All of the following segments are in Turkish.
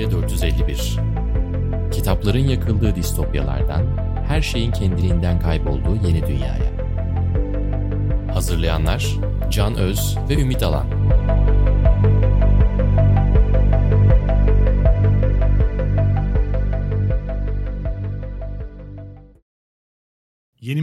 Medya 451 Kitapların yakıldığı distopyalardan, her şeyin kendiliğinden kaybolduğu yeni dünyaya. Hazırlayanlar Can Öz ve Ümit Alan.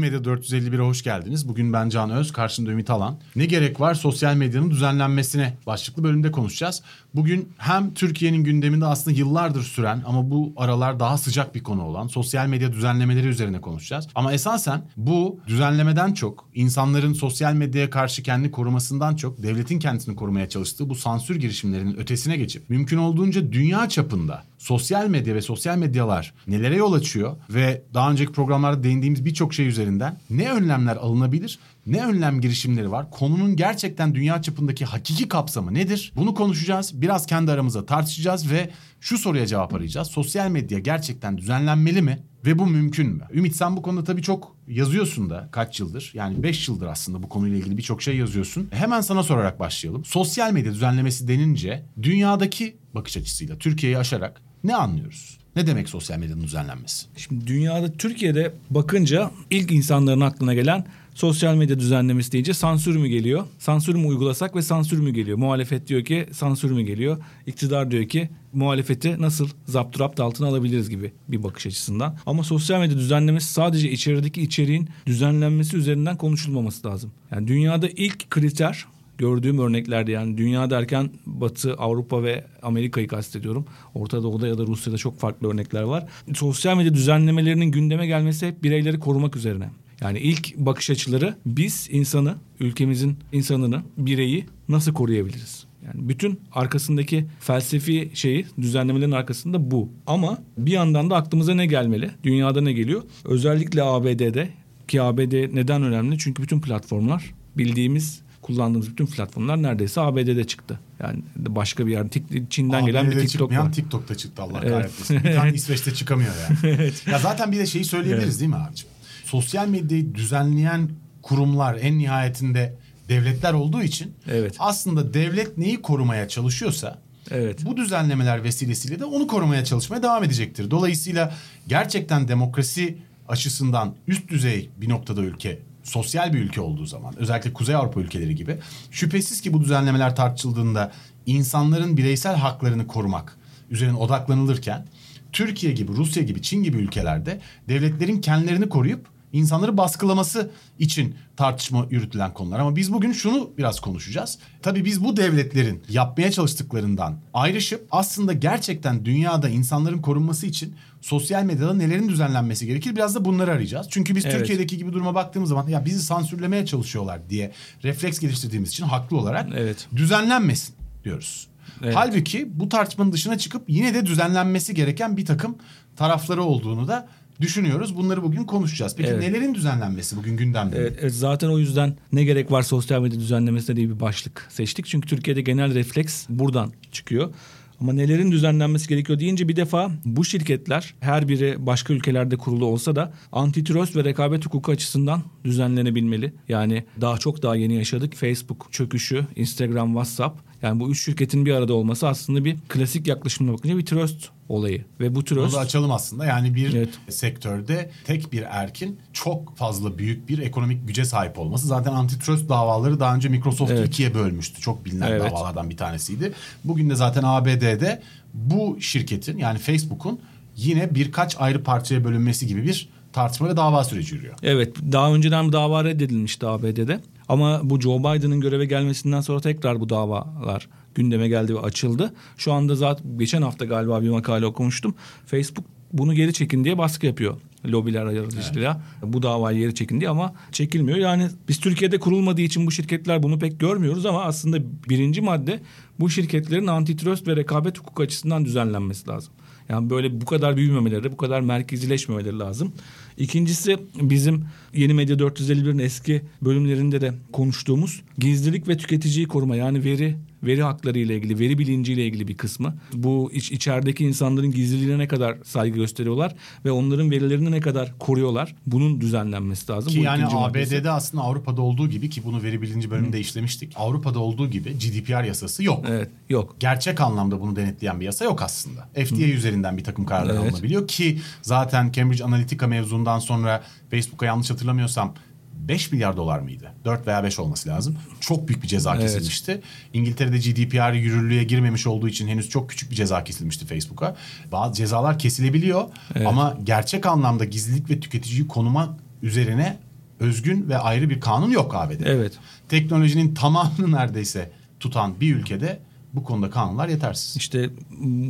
Medya 451'e hoş geldiniz. Bugün ben Can Öz, karşımda Ümit Alan. Ne gerek var sosyal medyanın düzenlenmesine başlıklı bölümde konuşacağız. Bugün hem Türkiye'nin gündeminde aslında yıllardır süren ama bu aralar daha sıcak bir konu olan sosyal medya düzenlemeleri üzerine konuşacağız. Ama esasen bu düzenlemeden çok insanların sosyal medyaya karşı kendi korumasından çok devletin kendisini korumaya çalıştığı bu sansür girişimlerinin ötesine geçip mümkün olduğunca dünya çapında sosyal medya ve sosyal medyalar nelere yol açıyor ve daha önceki programlarda değindiğimiz birçok şey üzerinden ne önlemler alınabilir, ne önlem girişimleri var, konunun gerçekten dünya çapındaki hakiki kapsamı nedir? Bunu konuşacağız, biraz kendi aramızda tartışacağız ve şu soruya cevap arayacağız. Sosyal medya gerçekten düzenlenmeli mi ve bu mümkün mü? Ümit sen bu konuda tabii çok yazıyorsun da kaç yıldır yani 5 yıldır aslında bu konuyla ilgili birçok şey yazıyorsun. Hemen sana sorarak başlayalım. Sosyal medya düzenlemesi denince dünyadaki bakış açısıyla Türkiye'yi aşarak ne anlıyoruz? Ne demek sosyal medyanın düzenlenmesi? Şimdi dünyada Türkiye'de bakınca ilk insanların aklına gelen sosyal medya düzenlemesi deyince sansür mü geliyor? Sansür mü uygulasak ve sansür mü geliyor? Muhalefet diyor ki sansür mü geliyor? İktidar diyor ki muhalefeti nasıl zapturapt altına alabiliriz gibi bir bakış açısından. Ama sosyal medya düzenlemesi sadece içerideki içeriğin düzenlenmesi üzerinden konuşulmaması lazım. Yani dünyada ilk kriter gördüğüm örneklerde yani dünya derken Batı, Avrupa ve Amerika'yı kastediyorum. Orta Doğu'da ya da Rusya'da çok farklı örnekler var. Sosyal medya düzenlemelerinin gündeme gelmesi hep bireyleri korumak üzerine. Yani ilk bakış açıları biz insanı, ülkemizin insanını, bireyi nasıl koruyabiliriz? Yani bütün arkasındaki felsefi şeyi düzenlemelerin arkasında bu. Ama bir yandan da aklımıza ne gelmeli? Dünyada ne geliyor? Özellikle ABD'de ki ABD neden önemli? Çünkü bütün platformlar bildiğimiz kullandığımız bütün platformlar neredeyse ABD'de çıktı. Yani başka bir yer Çin'den ABD'de gelen bir TikTok çıkmayan var. TikTok'ta çıktı Allah Evet. kahretmesin. Bir tane İsveç'te çıkamıyor yani. Evet. Ya zaten bir de şeyi söyleyebiliriz Evet. değil mi abicim? Sosyal medyayı düzenleyen kurumlar en nihayetinde devletler olduğu için Evet. aslında devlet neyi korumaya çalışıyorsa Evet. bu düzenlemeler vesilesiyle de onu korumaya çalışmaya devam edecektir. Dolayısıyla gerçekten demokrasi açısından üst düzey bir noktada ülke sosyal bir ülke olduğu zaman özellikle Kuzey Avrupa ülkeleri gibi şüphesiz ki bu düzenlemeler tartışıldığında insanların bireysel haklarını korumak üzerine odaklanılırken Türkiye gibi, Rusya gibi, Çin gibi ülkelerde devletlerin kendilerini koruyup insanları baskılaması için tartışma yürütülen konular. Ama biz bugün şunu biraz konuşacağız. Tabii biz bu devletlerin yapmaya çalıştıklarından ayrışıp aslında gerçekten dünyada insanların korunması için sosyal medyada nelerin düzenlenmesi gerekir biraz da bunları arayacağız. Çünkü biz Evet. Türkiye'deki gibi duruma baktığımız zaman ya bizi sansürlemeye çalışıyorlar diye refleks geliştirdiğimiz için haklı olarak Evet. düzenlenmesin diyoruz. Evet. Halbuki bu tartışmanın dışına çıkıp yine de düzenlenmesi gereken bir takım tarafları olduğunu da düşünüyoruz. Bunları bugün konuşacağız. Peki Evet. nelerin düzenlenmesi bugün gündemde? Evet, evet, zaten o yüzden ne gerek var sosyal medya düzenlemesine diye bir başlık seçtik. Çünkü Türkiye'de genel refleks buradan çıkıyor. Ama nelerin düzenlenmesi gerekiyor deyince bir defa bu şirketler her biri başka ülkelerde kurulu olsa da antitrust ve rekabet hukuku açısından düzenlenebilmeli. Yani daha çok daha yeni yaşadık. Facebook çöküşü, Instagram, WhatsApp. Yani bu üç şirketin bir arada olması aslında bir klasik yaklaşımla bakınca bir trust olayı. Ve bu Bunu trust... da açalım aslında. Yani bir Evet. sektörde tek bir erkin çok fazla büyük bir ekonomik güce sahip olması. Zaten antitrust davaları daha önce Microsoft Evet. ikiye bölmüştü. Çok bilinen Evet. davalardan bir tanesiydi. Bugün de zaten ABD'de bu şirketin yani Facebook'un yine birkaç ayrı parçaya bölünmesi gibi bir tartışma ve dava süreci yürüyor. Evet daha önceden bu dava reddedilmişti ABD'de. Ama bu Joe Biden'ın göreve gelmesinden sonra tekrar bu davalar gündeme geldi ve açıldı. Şu anda zaten geçen hafta galiba bir makale okumuştum. Facebook bunu geri çekin diye baskı yapıyor lobiler aracılığıyla. Bu davayı geri çekin diye ama çekilmiyor. Yani biz Türkiye'de kurulmadığı için bu şirketler bunu pek görmüyoruz ama aslında birinci madde bu şirketlerin antitrust ve rekabet hukuku açısından düzenlenmesi lazım. Yani böyle bu kadar büyümemeleri, bu kadar merkezileşmemeleri lazım. İkincisi bizim Yeni Medya 451'in eski bölümlerinde de konuştuğumuz gizlilik ve tüketiciyi koruma yani veri veri hakları ile ilgili, veri bilinciyle ilgili bir kısmı. Bu iç, içerideki insanların gizliliğine ne kadar saygı gösteriyorlar ve onların verilerini ne kadar koruyorlar. Bunun düzenlenmesi lazım. Ki Bu yani ABD'de maddesi. aslında Avrupa'da olduğu gibi ki bunu veri bilinci bölümünde işlemiştik. Avrupa'da olduğu gibi GDPR yasası yok. Evet, yok. Gerçek anlamda bunu denetleyen bir yasa yok aslında. FDA üzerinden bir takım kararlar Evet. alınabiliyor ki zaten Cambridge Analytica mevzundan sonra Facebook'a yanlış hatırlamıyorsam 5 milyar dolar mıydı? 4 veya 5 olması lazım. Çok büyük bir ceza Evet. kesilmişti. İngiltere'de GDPR yürürlüğe girmemiş olduğu için henüz çok küçük bir ceza kesilmişti Facebook'a. Bazı cezalar kesilebiliyor ama gerçek anlamda gizlilik ve tüketiciyi konuma üzerine özgün ve ayrı bir kanun yok ABD'de. Evet. Teknolojinin tamamını neredeyse tutan bir ülkede bu konuda kanunlar yetersiz. İşte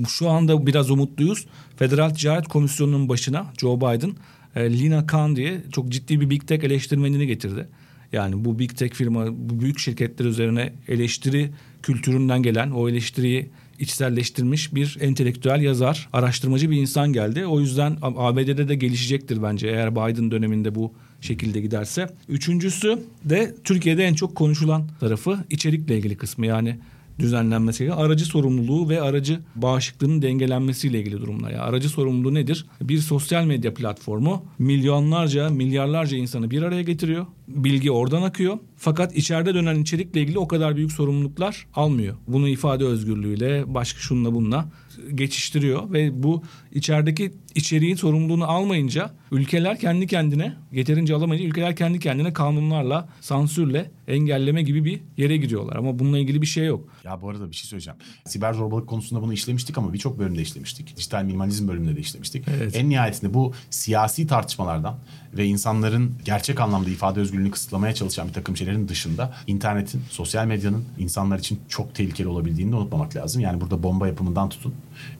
şu anda biraz umutluyuz. Federal Ticaret Komisyonu'nun başına Joe Biden e, Lina Khan diye çok ciddi bir Big Tech eleştirmenini getirdi. Yani bu Big Tech firma, bu büyük şirketler üzerine eleştiri kültüründen gelen o eleştiriyi içselleştirmiş bir entelektüel yazar, araştırmacı bir insan geldi. O yüzden ABD'de de gelişecektir bence eğer Biden döneminde bu şekilde giderse. Üçüncüsü de Türkiye'de en çok konuşulan tarafı içerikle ilgili kısmı yani düzenlenmesi gereken aracı sorumluluğu ve aracı bağışıklığının dengelenmesiyle ilgili durumlar. Yani aracı sorumluluğu nedir? Bir sosyal medya platformu milyonlarca, milyarlarca insanı bir araya getiriyor. Bilgi oradan akıyor. Fakat içeride dönen içerikle ilgili o kadar büyük sorumluluklar almıyor. Bunu ifade özgürlüğüyle, başka şunla bununla geçiştiriyor ve bu içerideki içeriğin sorumluluğunu almayınca ülkeler kendi kendine yeterince alamayınca ülkeler kendi kendine kanunlarla, sansürle engelleme gibi bir yere giriyorlar. Ama bununla ilgili bir şey yok. Ya bu arada bir şey söyleyeceğim. Siber zorbalık konusunda bunu işlemiştik ama birçok bölümde işlemiştik. Dijital minimalizm bölümünde de işlemiştik. Evet. En nihayetinde bu siyasi tartışmalardan ve insanların gerçek anlamda ifade özgürlüğünü kısıtlamaya çalışan bir takım şeylerin dışında internetin, sosyal medyanın insanlar için çok tehlikeli olabildiğini de unutmamak lazım. Yani burada bomba yapımından tutun.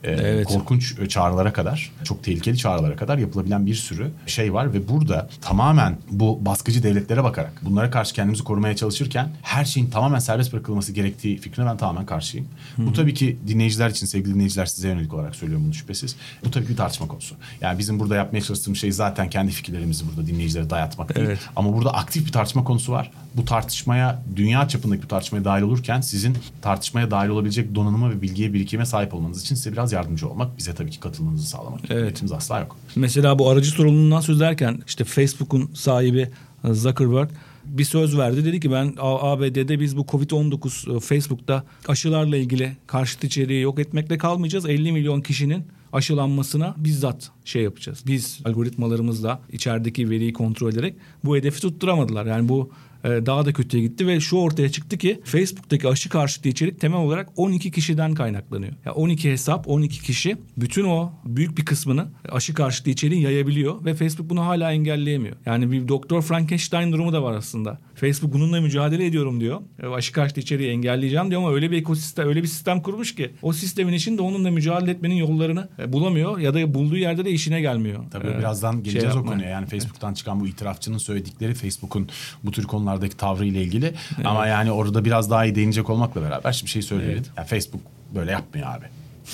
e, Evet. Korkunç çağrılara kadar, çok tehlikeli çağrılara kadar yapılabilen bir sürü şey var ve burada tamamen bu baskıcı devletlere bakarak bunlara karşı kendimizi korumaya çalışırken her şeyin tamamen serbest bırakılması gerektiği fikrine ben tamamen karşıyım. Bu tabii ki dinleyiciler için sevgili dinleyiciler size yönelik olarak söylüyorum bunu şüphesiz. Bu tabii ki bir tartışma konusu. Yani bizim burada yapmaya çalıştığımız şey zaten kendi fikirlerimizi burada dinleyicilere dayatmak değil. Evet. Ama burada aktif bir tartışma konusu var. Bu tartışmaya dünya çapındaki bir tartışmaya dahil olurken sizin tartışmaya dahil olabilecek donanıma ve bilgiye birikime sahip olmanız için size biraz yardımcı olmak, bize tabii ki katılmanızı sağlamak. Evet. Niyetimiz asla yok. Mesela bu aracı sorumluluğundan söz ederken işte Facebook'un sahibi e, Zuckerberg bir söz verdi. Dedi ki ben ABD'de biz bu Covid-19 e, Facebook'ta aşılarla ilgili karşıt içeriği yok etmekle kalmayacağız. 50 milyon kişinin aşılanmasına bizzat şey yapacağız. Biz algoritmalarımızla içerideki veriyi kontrol ederek bu hedefi tutturamadılar. Yani bu daha da kötüye gitti ve şu ortaya çıktı ki Facebook'taki aşı karşıtı içerik temel olarak 12 kişiden kaynaklanıyor. Ya 12 hesap, 12 kişi bütün o büyük bir kısmını aşı karşıtı içeriğin yayabiliyor ve Facebook bunu hala engelleyemiyor. Yani bir Doktor Frankenstein durumu da var aslında. Facebook bununla mücadele ediyorum diyor. Aşı karşıtı içeriği engelleyeceğim diyor ama öyle bir ekosistem, öyle bir sistem kurmuş ki o sistemin içinde onunla mücadele etmenin yollarını e, bulamıyor ya da bulduğu yerde de işine gelmiyor. Tabii E, birazdan şey geleceğiz o yapmaya. konuya. Yani Facebook'tan çıkan bu itirafçının söyledikleri Facebook'un bu tür konulardaki tavrı ile ilgili. Ama yani orada biraz daha iyi değinecek olmakla beraber şimdi şey söyleyelim. Ya Facebook böyle yapmıyor abi.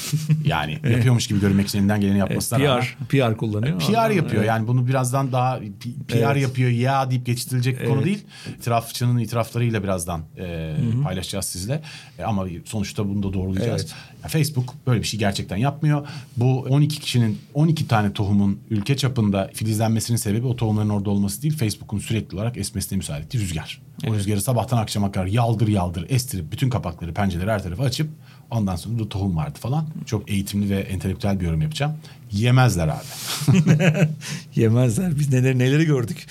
yani yapıyormuş gibi görünmek için elinden geleni Evet, yapmasına rağmen. PR, PR kullanıyor. PR yapıyor Evet. yani bunu birazdan daha PR Evet. yapıyor ya deyip geçiştirilecek konu değil. İtirafçının itiraflarıyla birazdan e, paylaşacağız sizle. E, ama sonuçta bunu da doğrulayacağız. Evet. Facebook böyle bir şey gerçekten yapmıyor. Bu 12 kişinin 12 tane tohumun ülke çapında filizlenmesinin sebebi o tohumların orada olması değil. Facebook'un sürekli olarak esmesine müsaade ettiği rüzgar. O rüzgarı sabahtan akşama kadar yaldır yaldır estirip bütün kapakları pencereleri her tarafa açıp ondan sonra da tohum vardı falan. Çok eğitimli ve entelektüel bir yorum yapacağım. Yemezler abi. Yemezler. Biz neler neleri gördük.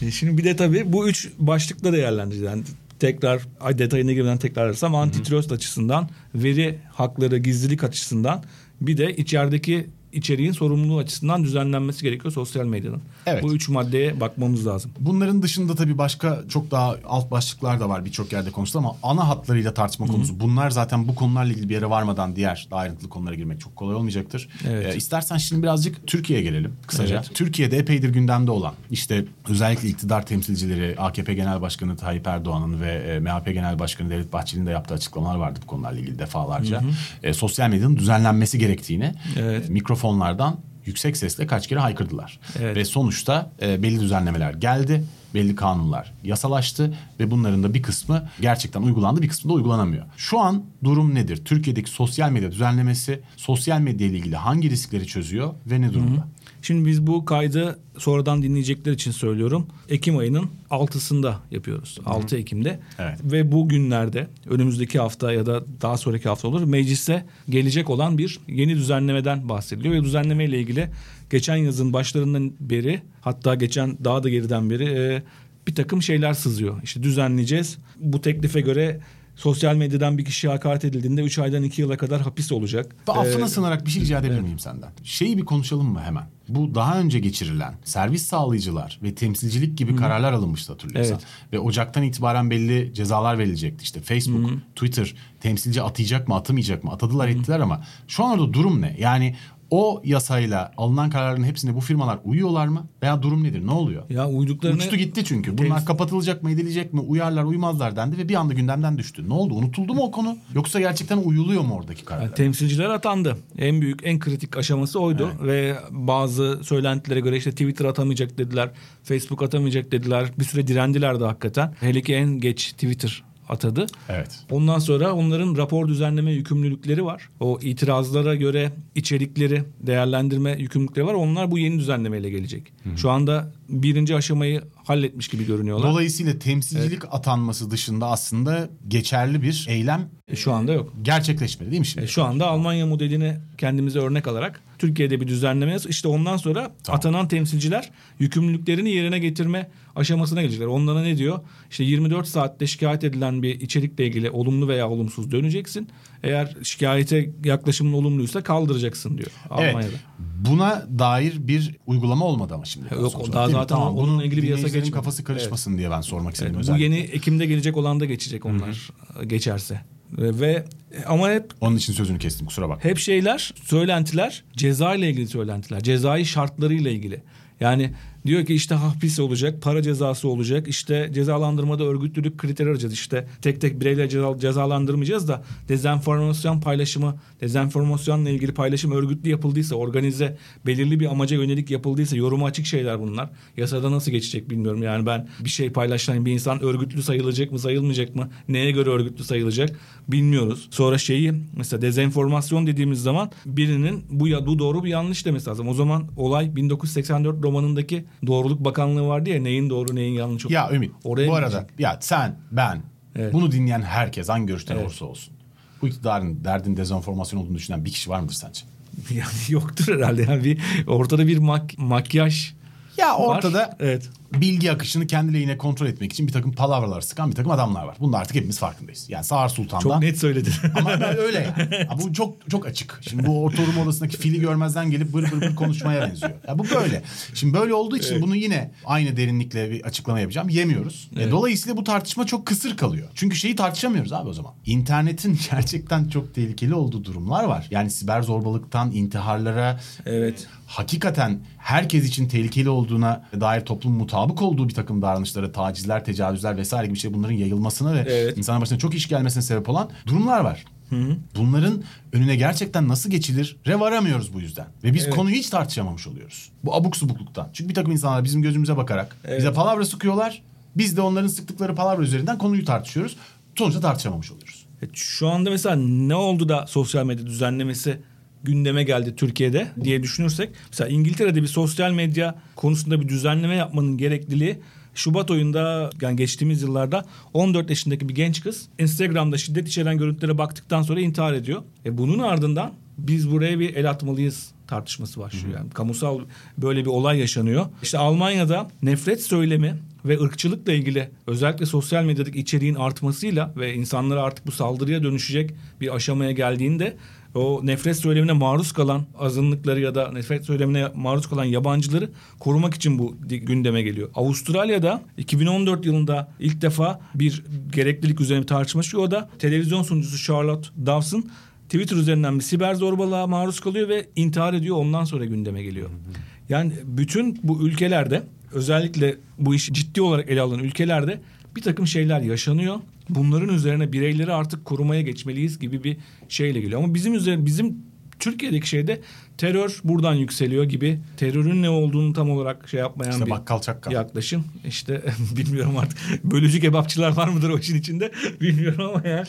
Şimdi bir de tabii bu üç başlıkla değerlendireceğiz. Yani tekrar ay detayına girmeden tekrarlarsam antitrust açısından, veri hakları, gizlilik açısından bir de içerideki içeriğin sorumluluğu açısından düzenlenmesi gerekiyor sosyal medyanın. Evet. Bu üç maddeye bakmamız lazım. Bunların dışında tabii başka çok daha alt başlıklar da var birçok yerde konuşuldu ama ana hatlarıyla tartışma konusu. Bunlar zaten bu konularla ilgili bir yere varmadan diğer daha ayrıntılı konulara girmek çok kolay olmayacaktır. Evet. Ee, istersen şimdi birazcık Türkiye'ye gelelim kısaca. Evet. Türkiye'de epeydir gündemde olan işte özellikle iktidar temsilcileri AKP Genel Başkanı Tayyip Erdoğan'ın ve e, MHP Genel Başkanı Devlet Bahçeli'nin de yaptığı açıklamalar vardı bu konularla ilgili defalarca. E, sosyal medyanın düzenlenmesi gerektiğini Evet. e, mikrofonlardan yüksek sesle kaç kere haykırdılar. Evet. Ve sonuçta e, belli düzenlemeler geldi, belli kanunlar yasalaştı ve bunların da bir kısmı gerçekten uygulandı, bir kısmı da uygulanamıyor. Şu an durum nedir? Türkiye'deki sosyal medya düzenlemesi sosyal medya ile ilgili hangi riskleri çözüyor ve ne durumda? Şimdi biz bu kaydı sonradan dinleyecekler için söylüyorum. Ekim ayının 6'sında yapıyoruz. 6 Ekim'de. Evet. Ve bu günlerde önümüzdeki hafta ya da daha sonraki hafta olur meclise gelecek olan bir yeni düzenlemeden bahsediliyor. Ve düzenleme ile ilgili geçen yazın başlarından beri hatta geçen daha da geriden beri e, bir takım şeyler sızıyor. İşte düzenleyeceğiz. Bu teklife göre sosyal medyadan bir kişiye hakaret edildiğinde 3 aydan 2 yıla kadar hapis olacak. Ve affına Ee, sığınarak bir şey rica edebilir miyim senden? Şeyi bir konuşalım mı hemen? Bu daha önce geçirilen servis sağlayıcılar ve temsilcilik gibi kararlar alınmıştı hatırlıyorsan. Evet. Ve Ocak'tan itibaren belli cezalar verilecekti. İşte Facebook, Twitter temsilci atayacak mı atamayacak mı? Atadılar ettiler ama şu an orada durum ne? Yani o yasayla alınan kararların hepsine bu firmalar uyuyorlar mı? Veya durum nedir? Ne oluyor? Ya uyduklarını Uçtu gitti çünkü. Bunlar kapatılacak mı edilecek mi? Uyarlar uymazlar dendi ve bir anda gündemden düştü. Ne oldu? Unutuldu mu o konu? Yoksa gerçekten uyuluyor mu oradaki kararlar? Yani temsilciler atandı. En büyük, en kritik aşaması oydu ve bazı söylentilere göre işte Twitter atamayacak dediler, Facebook atamayacak dediler. Bir süre direndiler de hakikaten. Hele ki en geç Twitter atadı. Evet. Ondan sonra onların rapor düzenleme yükümlülükleri var. O itirazlara göre içerikleri değerlendirme yükümlülükleri var. Onlar bu yeni düzenlemeyle gelecek. Şu anda birinci aşamayı halletmiş gibi görünüyorlar. Dolayısıyla temsilcilik atanması dışında aslında geçerli bir eylem Şu anda yok. gerçekleşmedi değil mi şimdi? E, Şu anda Almanya modelini kendimize örnek alarak Türkiye'de bir düzenleme yaz- işte ondan sonra Tamam. atanan temsilciler yükümlülüklerini yerine getirme aşamasına gelecekler. Onlara ne diyor? İşte 24 saatte şikayet edilen bir içerikle ilgili olumlu veya olumsuz döneceksin. Eğer şikayete yaklaşımın olumluysa kaldıracaksın diyor Evet. Almanya'da. Buna dair bir uygulama olmadı ama şimdi. Yok, Sonuç o olarak, daha zaten Tamam, onunla bunun ilgili bir yasa geçmedi. kafası karışmasın diye ben sormak istedim Evet, bu özellikle. yeni Ekim'de gelecek olan da geçecek onlar geçerse. Ve, ve ama hep Onun için sözünü kestim kusura bak. Hep şeyler, söylentiler, ceza ile ilgili söylentiler. Cezai şartlarıyla ilgili. Yani diyor ki işte hapis olacak, para cezası olacak. işte cezalandırmada örgütlülük kriteri arayacağız. İşte tek tek bireyler ceza, cezalandırmayacağız da dezenformasyon paylaşımı, dezenformasyonla ilgili paylaşım örgütlü yapıldıysa, organize, belirli bir amaca yönelik yapıldıysa yoruma açık şeyler bunlar. Yasada nasıl geçecek bilmiyorum. Yani ben bir şey paylaşan bir insan örgütlü sayılacak mı, sayılmayacak mı? Neye göre örgütlü sayılacak bilmiyoruz. Sonra şeyi mesela dezenformasyon dediğimiz zaman birinin bu ya bu doğru bu yanlış demesi lazım. O zaman olay 1984 romanındaki doğruluk bakanlığı vardı ya neyin doğru neyin yanlış olduğu. Ya Ümit Oraya bu arada ya sen ben Evet. bunu dinleyen herkes hangi görüşten Evet. olursa olsun. Bu iktidarın derdin dezenformasyon olduğunu düşünen bir kişi var mıdır sence? Yani yoktur herhalde. Yani bir ortada bir mak- makyaj Ya var. ortada evet. Bilgi akışını kendi lehine kontrol etmek için bir takım palavralar sıkan bir takım adamlar var. Bunda artık hepimiz farkındayız. Yani Sağır Sultan'dan Çok net söyledin. Ama ben öyle yani. Ha, bu çok çok açık. Şimdi bu oturma odasındaki fili görmezden gelip bır bır bır konuşmaya benziyor. Ya bu böyle. Şimdi böyle olduğu için bunu yine aynı derinlikle bir açıklama yapacağım. Yemiyoruz. E, dolayısıyla bu tartışma çok kısır kalıyor. Çünkü şeyi tartışamıyoruz abi o zaman. İnternetin gerçekten çok tehlikeli olduğu durumlar var. Yani siber zorbalıktan intiharlara Evet. Hakikaten herkes için tehlikeli olduğuna dair toplum mutabık olduğu bir takım davranışlara, tacizler, tecavüzler vesaire gibi şey bunların yayılmasına ve Evet. insanın başına çok iş gelmesine sebep olan durumlar var. Bunların önüne gerçekten nasıl geçilir re varamıyoruz bu yüzden. Ve biz Evet. konuyu hiç tartışamamış oluyoruz. Bu abuk subukluktan. Çünkü bir takım insanlar bizim gözümüze bakarak Evet. bize palavra sıkıyorlar. Biz de onların sıktıkları palavra üzerinden konuyu tartışıyoruz. Sonuçta tartışamamış oluyoruz. Evet, Şu anda mesela ne oldu da sosyal medya düzenlemesi gündeme geldi Türkiye'de diye düşünürsek mesela İngiltere'de bir sosyal medya konusunda bir düzenleme yapmanın gerekliliği Şubat ayında yani geçtiğimiz yıllarda 14 yaşındaki bir genç kız Instagram'da şiddet içeren görüntülere baktıktan sonra intihar ediyor. E bunun ardından biz buraya bir el atmalıyız tartışması başlıyor. Yani kamusal böyle bir olay yaşanıyor. İşte Almanya'da nefret söylemi ve ırkçılıkla ilgili özellikle sosyal medyadaki içeriğin artmasıyla ve insanlara artık bu saldırıya dönüşecek bir aşamaya geldiğinde o nefret söylemine maruz kalan azınlıkları ya da nefret söylemine maruz kalan yabancıları korumak için bu gündeme geliyor. Avustralya'da 2014 yılında ilk defa bir gereklilik üzerine bir tartışma. O da televizyon sunucusu Charlotte Dawson Twitter üzerinden bir siber zorbalığa maruz kalıyor ve intihar ediyor. Ondan sonra gündeme geliyor. Yani bütün bu ülkelerde özellikle bu iş ciddi olarak ele alınan ülkelerde bir takım şeyler yaşanıyor. Bunların üzerine bireyleri artık korumaya geçmeliyiz gibi bir şeyle geliyor. Ama bizim üzerine bizim Türkiye'deki şeyde terör buradan yükseliyor gibi terörün ne olduğunu tam olarak şey yapmayan İşte bir bakkal çakkal. yaklaşım. İşte bilmiyorum artık bölücü kebapçılar var mıdır o işin içinde bilmiyorum ama ya.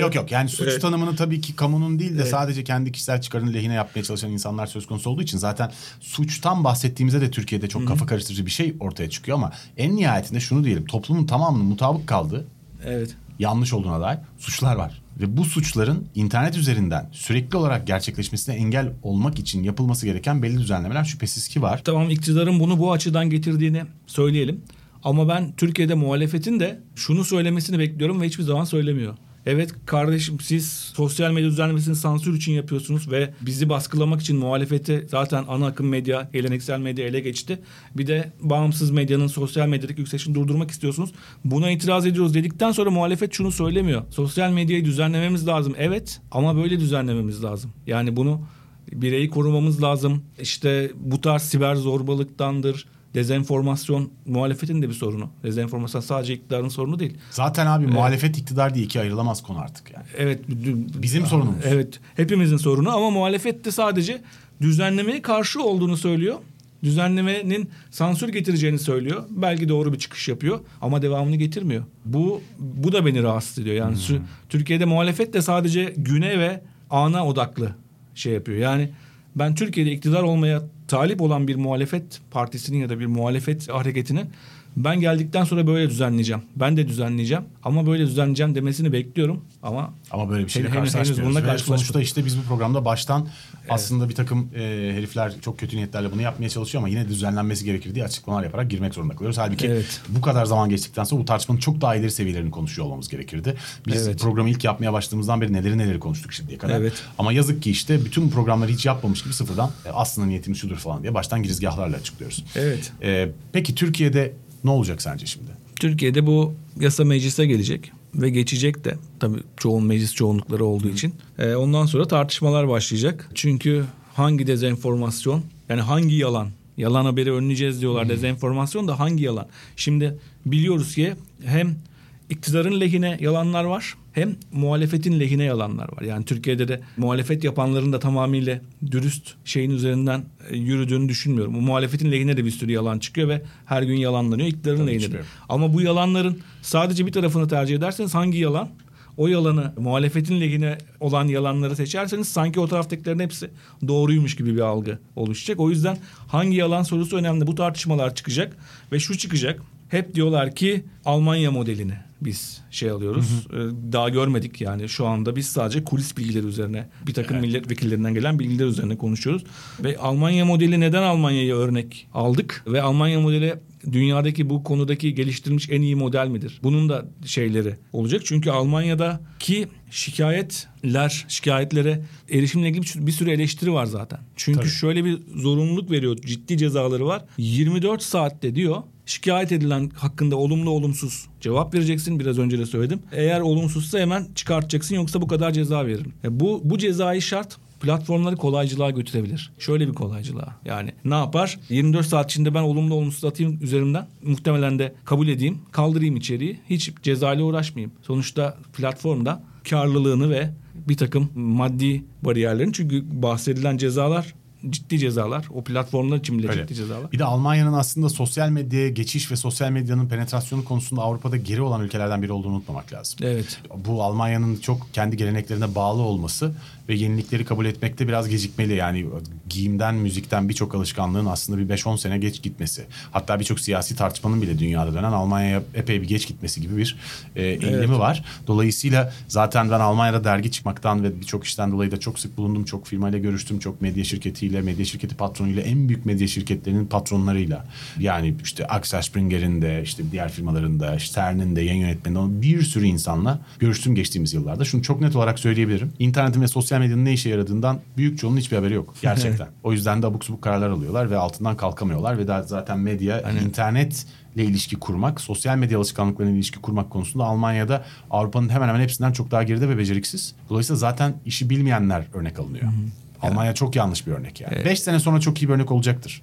Yok yok yani suç Evet. tanımını tabii ki kamunun değil de sadece kendi kişisel çıkarının lehine yapmaya çalışan insanlar söz konusu olduğu için zaten suçtan bahsettiğimizde de Türkiye'de çok kafa karıştırıcı bir şey ortaya çıkıyor ama en nihayetinde şunu diyelim toplumun tamamının mutabık kaldığı Evet. yanlış olduğuna dair suçlar var. Ve bu suçların internet üzerinden sürekli olarak gerçekleşmesine engel olmak için yapılması gereken belli düzenlemeler şüphesiz ki var. Tamam iktidarın bunu bu açıdan getirdiğini söyleyelim. Ama ben Türkiye'de muhalefetin de şunu söylemesini bekliyorum ve hiçbir zaman söylemiyor. Evet kardeşim siz sosyal medya düzenlemesini sansür için yapıyorsunuz ve bizi baskılamak için muhalefeti zaten ana akım medya, geleneksel medya ele geçti. Bir de bağımsız medyanın sosyal medyadaki yükselişini durdurmak istiyorsunuz. Buna itiraz ediyoruz dedikten sonra muhalefet şunu söylemiyor. Sosyal medyayı düzenlememiz lazım. Evet ama böyle düzenlememiz lazım. Yani bunu bireyi korumamız lazım. İşte bu tarz siber zorbalıktandır. Dezenformasyon muhalefetin de bir sorunu. Dezenformasyon sadece iktidarın sorunu değil. Zaten abi muhalefet iktidar diye ikiye ayrılamaz konu artık yani. Evet. Bizim sorunumuz. Evet. Hepimizin sorunu ama muhalefet de sadece düzenlemeye karşı olduğunu söylüyor. Düzenlemenin sansür getireceğini söylüyor. Belki doğru bir çıkış yapıyor ama devamını getirmiyor. Bu bu da beni rahatsız ediyor. Yani sü- Türkiye'de muhalefet de sadece güne ve ana odaklı şey yapıyor. Yani ben Türkiye'de iktidar olmaya talip olan bir muhalefet partisinin ya da bir muhalefet hareketinin ben geldikten sonra böyle düzenleyeceğim. Ben de düzenleyeceğim ama böyle düzenleyeceğim demesini bekliyorum ama Ama böyle bir şeyle Henüz- henüz karşılaşmıyoruz. karşılaşmadık. sonuçta işte biz bu programda baştan aslında bir takım e, herifler çok kötü niyetlerle bunu yapmaya çalışıyor ama yine de düzenlenmesi gerekir diye açıklamalar yaparak girmek zorunda kalıyoruz. Halbuki Evet. bu kadar zaman geçtikten sonra bu tartışmanın çok daha ileri seviyelerini konuşuyor olmamız gerekirdi. Biz Evet. programı ilk yapmaya başladığımızdan beri neleri neleri konuştuk şimdiye kadar. Evet. Ama yazık ki işte bütün programları hiç yapmamış gibi sıfırdan e, aslında niyetimiz şudur falan diye baştan girizgahlarla açıklıyoruz. Evet. E, peki Türkiye'de ne olacak sence şimdi? Türkiye'de bu yasa meclise gelecek ve geçecek de tabii çoğun meclis çoğunlukları olduğu için. Ee, ondan sonra tartışmalar başlayacak. Çünkü hangi dezenformasyon yani hangi yalan yalan haberi önleyeceğiz diyorlar dezenformasyon da hangi yalan. Şimdi biliyoruz ki hem iktidarın lehine yalanlar var hem muhalefetin lehine yalanlar var. Yani Türkiye'de de muhalefet yapanların da tamamıyla dürüst şeyin üzerinden e, yürüdüğünü düşünmüyorum. Bu muhalefetin lehine de bir sürü yalan çıkıyor ve her gün yalanlanıyor. İktidarın Tabii lehine de. Ama bu yalanların sadece bir tarafını tercih ederseniz hangi yalan? O yalanı muhalefetin lehine olan yalanları seçerseniz sanki o taraftakilerin hepsi doğruymuş gibi bir algı oluşacak. O yüzden hangi yalan sorusu önemli. Bu tartışmalar çıkacak ve şu çıkacak. Hep diyorlar ki Almanya modelini biz şey alıyoruz. Ee, Daha görmedik yani şu anda biz sadece kulis bilgileri üzerine bir takım milletvekillerinden gelen bilgiler üzerine konuşuyoruz. Ve Almanya modeli neden Almanya'yı örnek aldık ve Almanya modeli dünyadaki bu konudaki geliştirilmiş en iyi model midir? Bunun da şeyleri olacak. Çünkü Almanya'daki şikayetler, şikayetlere erişimle ilgili bir- bir sürü eleştiri var zaten. Çünkü Tabii. şöyle bir zorunluluk veriyor. Ciddi cezaları var. 24 saatte diyor şikayet edilen hakkında olumlu olumsuz cevap vereceksin. Biraz önce de söyledim. Eğer olumsuzsa hemen çıkartacaksın yoksa bu kadar ceza veririm. E bu bu cezayı şart platformları kolaycılığa götürebilir. Şöyle bir kolaycılığa. Yani ne yapar? 24 saat içinde ben olumlu olumsuz atayım üzerimden. Muhtemelen de kabul edeyim. Kaldırayım içeriği. Hiç cezayla uğraşmayayım. Sonuçta platformda karlılığını ve bir takım maddi bariyerlerin çünkü bahsedilen cezalar ciddi cezalar. O platformlar için bile Öyle. ciddi cezalar. Bir de Almanya'nın aslında sosyal medyaya geçiş ve sosyal medyanın penetrasyonu konusunda Avrupa'da geri olan ülkelerden biri olduğunu unutmamak lazım. Evet. Bu Almanya'nın çok kendi geleneklerine bağlı olması ve yenilikleri kabul etmekte biraz gecikmeli. Yani giyimden, müzikten birçok alışkanlığın aslında bir 5-10 sene geç gitmesi. Hatta birçok siyasi tartışmanın bile dünyada dönen Almanya'ya epey bir geç gitmesi gibi bir e, eğilimi var. Dolayısıyla zaten ben Almanya'da dergi çıkmaktan ve birçok işten dolayı da çok sık bulundum. Çok firmayla görüştüm. Çok medya şirketiyle, medya şirketi patronuyla, en büyük medya şirketlerinin patronlarıyla. Yani işte Axel Springer'in de, işte diğer firmaların da, Stern'in de, yayın yönetmeninin de bir sürü insanla görüştüm geçtiğimiz yıllarda. Şunu çok net olarak söyleyebilirim. İnternetin ve sosyal medyanın ne işe yaradığından büyük çoğunun hiçbir haberi yok. Gerçekten. o yüzden de abuk subuk kararlar alıyorlar ve altından kalkamıyorlar ve daha zaten medya internet ile ilişki kurmak, sosyal medya alışkanlıklarına ilişki kurmak konusunda Almanya'da Avrupa'nın hemen hemen hepsinden çok daha geride ve beceriksiz. Dolayısıyla zaten işi bilmeyenler örnek alınıyor. Almanya çok yanlış bir örnek yani. 5 sene sonra çok iyi bir örnek olacaktır.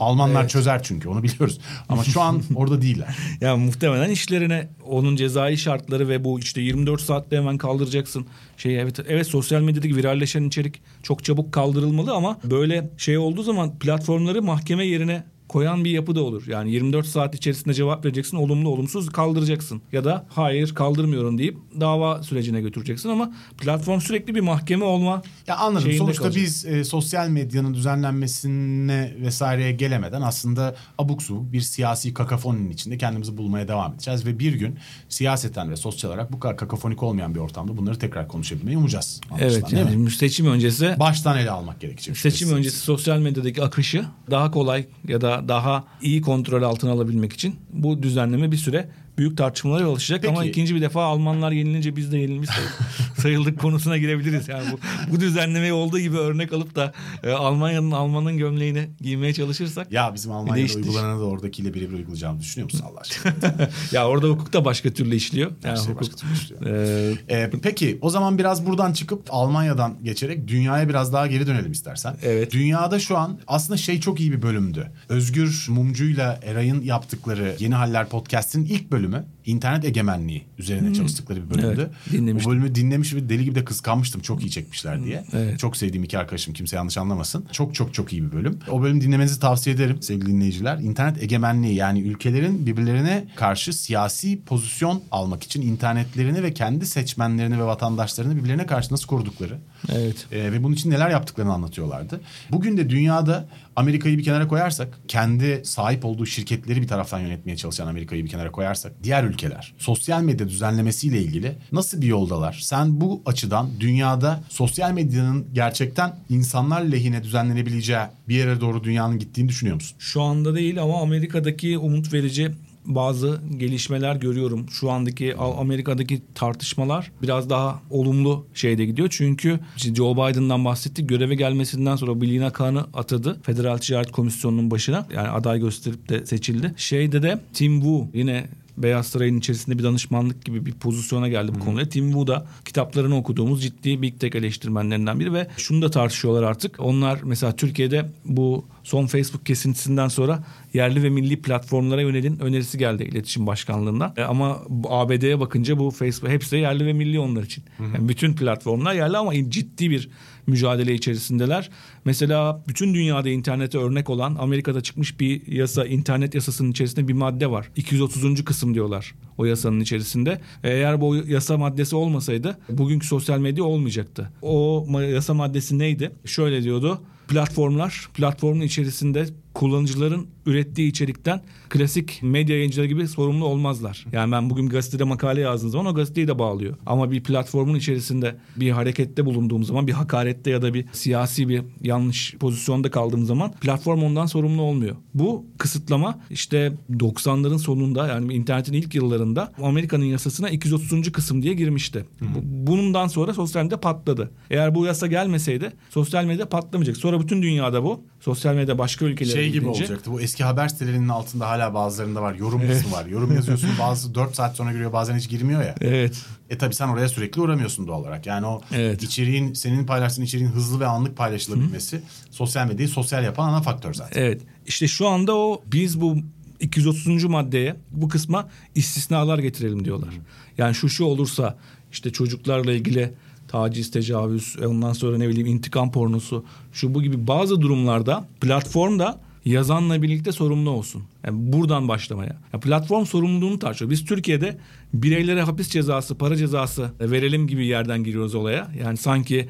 Almanlar evet. çözer çünkü onu biliyoruz. Ama şu an orada değiller. Ya muhtemelen işlerine onun cezai şartları ve bu işte 24 saatte hemen kaldıracaksın. Şey evet evet sosyal medyadaki viralleşen içerik çok çabuk kaldırılmalı ama böyle şey olduğu zaman platformları mahkeme yerine koyan bir yapı da olur. Yani 24 saat içerisinde cevap vereceksin, olumlu olumsuz kaldıracaksın. Ya da hayır kaldırmıyorum deyip dava sürecine götüreceksin ama platform sürekli bir mahkeme olma Ya anladım. Sonuçta kalacak. biz e, sosyal medyanın düzenlenmesine vesaireye gelemeden aslında abuk subuk bir siyasi kakafoninin içinde kendimizi bulmaya devam edeceğiz ve bir gün siyaseten ve sosyal olarak bu kadar kakafonik olmayan bir ortamda bunları tekrar konuşabilmeyi umacağız. Evet değil mi? yani seçim öncesi Baştan ele almak gerekecek. seçim şüphesiz. öncesi sosyal medyadaki akışı daha kolay ya da daha iyi kontrol altına alabilmek için bu düzenleme bir süre büyük tartışmalara yol açacak ama ikinci bir defa Almanlar yenilince biz de yenilmiş sayıldık, konusuna girebiliriz. Yani bu, bu düzenlemeyi olduğu gibi örnek alıp da e, Almanya'nın Almanın gömleğini giymeye çalışırsak Ya bizim Almanya'da değişti. uygulananı da oradakiyle birebir uygulayacağımı düşünüyor musun Allah aşkına? ya orada hukuk da başka türlü işliyor. Yani şey hukuk başka türlü işliyor. e, Ee, peki o zaman biraz buradan çıkıp Almanya'dan geçerek dünyaya biraz daha geri dönelim istersen. Evet. Dünyada şu an aslında şey çok iyi bir bölümdü. Özgür Mumcu'yla Eray'ın yaptıkları Yeni Haller Podcast'in ilk bölümü bölümü internet egemenliği üzerine çalıştıkları bir bölümdü. Evet. O bölümü dinlemiş ve deli gibi de kıskanmıştım. Çok iyi çekmişler diye. Evet. Çok sevdiğim iki arkadaşım kimse yanlış anlamasın. Çok çok çok iyi bir bölüm. O bölümü dinlemenizi tavsiye ederim sevgili dinleyiciler. İnternet egemenliği yani ülkelerin birbirlerine karşı siyasi pozisyon almak için internetlerini ve kendi seçmenlerini ve vatandaşlarını birbirlerine karşı nasıl korudukları evet. e, ve bunun için neler yaptıklarını anlatıyorlardı. Bugün de dünyada Amerika'yı bir kenara koyarsak, kendi sahip olduğu şirketleri bir taraftan yönetmeye çalışan Amerika'yı bir kenara koyarsak, diğer ülkeler sosyal medya düzenlemesiyle ilgili nasıl bir yoldalar? Sen bu açıdan dünyada sosyal medyanın gerçekten insanlar lehine düzenlenebileceği bir yere doğru dünyanın gittiğini düşünüyor musun? Şu anda değil ama Amerika'daki umut verici bazı gelişmeler görüyorum. Şu andaki Amerika'daki tartışmalar biraz daha olumlu şeyde gidiyor. Çünkü Joe Biden'dan bahsettik. Göreve gelmesinden sonra Bilina Khan'ı atadı. Federal Ticaret Komisyonu'nun başına. Yani aday gösterip de seçildi. Şeyde de Tim Wu yine Beyaz Saray'ın içerisinde bir danışmanlık gibi bir pozisyona geldi bu konuda. Tim Wu da kitaplarını okuduğumuz ciddi Big Tech eleştirmenlerinden biri ve şunu da tartışıyorlar artık. Onlar mesela Türkiye'de bu son Facebook kesintisinden sonra yerli ve milli platformlara yönelin önerisi geldi iletişim başkanlığından. E, ama ABD'ye bakınca bu Facebook hepsi de yerli ve milli onlar için. Yani bütün platformlar yerli ama ciddi bir mücadele içerisindeler. Mesela bütün dünyada internete örnek olan Amerika'da çıkmış bir yasa, internet yasasının içerisinde bir madde var. 230. kısım diyorlar o yasanın içerisinde. Eğer bu yasa maddesi olmasaydı bugünkü sosyal medya olmayacaktı. O yasa maddesi neydi? Şöyle diyordu. Platformlar, platformun içerisinde kullanıcıların ürettiği içerikten klasik medya yayıncıları gibi sorumlu olmazlar. Yani ben bugün gazetede makale yazdığım zaman o gazeteyi de bağlıyor. Ama bir platformun içerisinde bir harekette bulunduğum zaman, bir hakarette ya da bir siyasi bir yanlış pozisyonda kaldığım zaman platform ondan sorumlu olmuyor. Bu kısıtlama işte 90'ların sonunda yani internetin ilk yıllarında Amerika'nın yasasına 230. kısım diye girmişti. Bu- Bundan sonra sosyal medya patladı. Eğer bu yasa gelmeseydi sosyal medya patlamayacak. Sonra bütün dünyada bu. Sosyal medya başka ülkelere Şey gibi gidince- olacaktı. Bu eski haber sitelerinin altında hala bazılarında var. Yorum kısmı var. Yorum yazıyorsun bazı 4 saat sonra giriyor bazen hiç girmiyor ya. Evet. E tabi sen oraya sürekli uğramıyorsun doğal olarak. Yani o Evet. içeriğin senin paylaştığın içeriğin hızlı ve anlık paylaşılabilmesi sosyal medyayı sosyal yapan ana faktör zaten. Evet. İşte şu anda o biz bu 230. maddeye bu kısma istisnalar getirelim diyorlar. Yani şu şu olursa işte çocuklarla ilgili taciz, tecavüz, ondan sonra ne bileyim intikam pornosu, şu bu gibi bazı durumlarda platform da yazanla birlikte sorumlu olsun. Yani buradan başlamaya. Yani platform sorumluluğunu tartışıyor. Biz Türkiye'de bireylere hapis cezası, para cezası verelim gibi yerden giriyoruz olaya. Yani sanki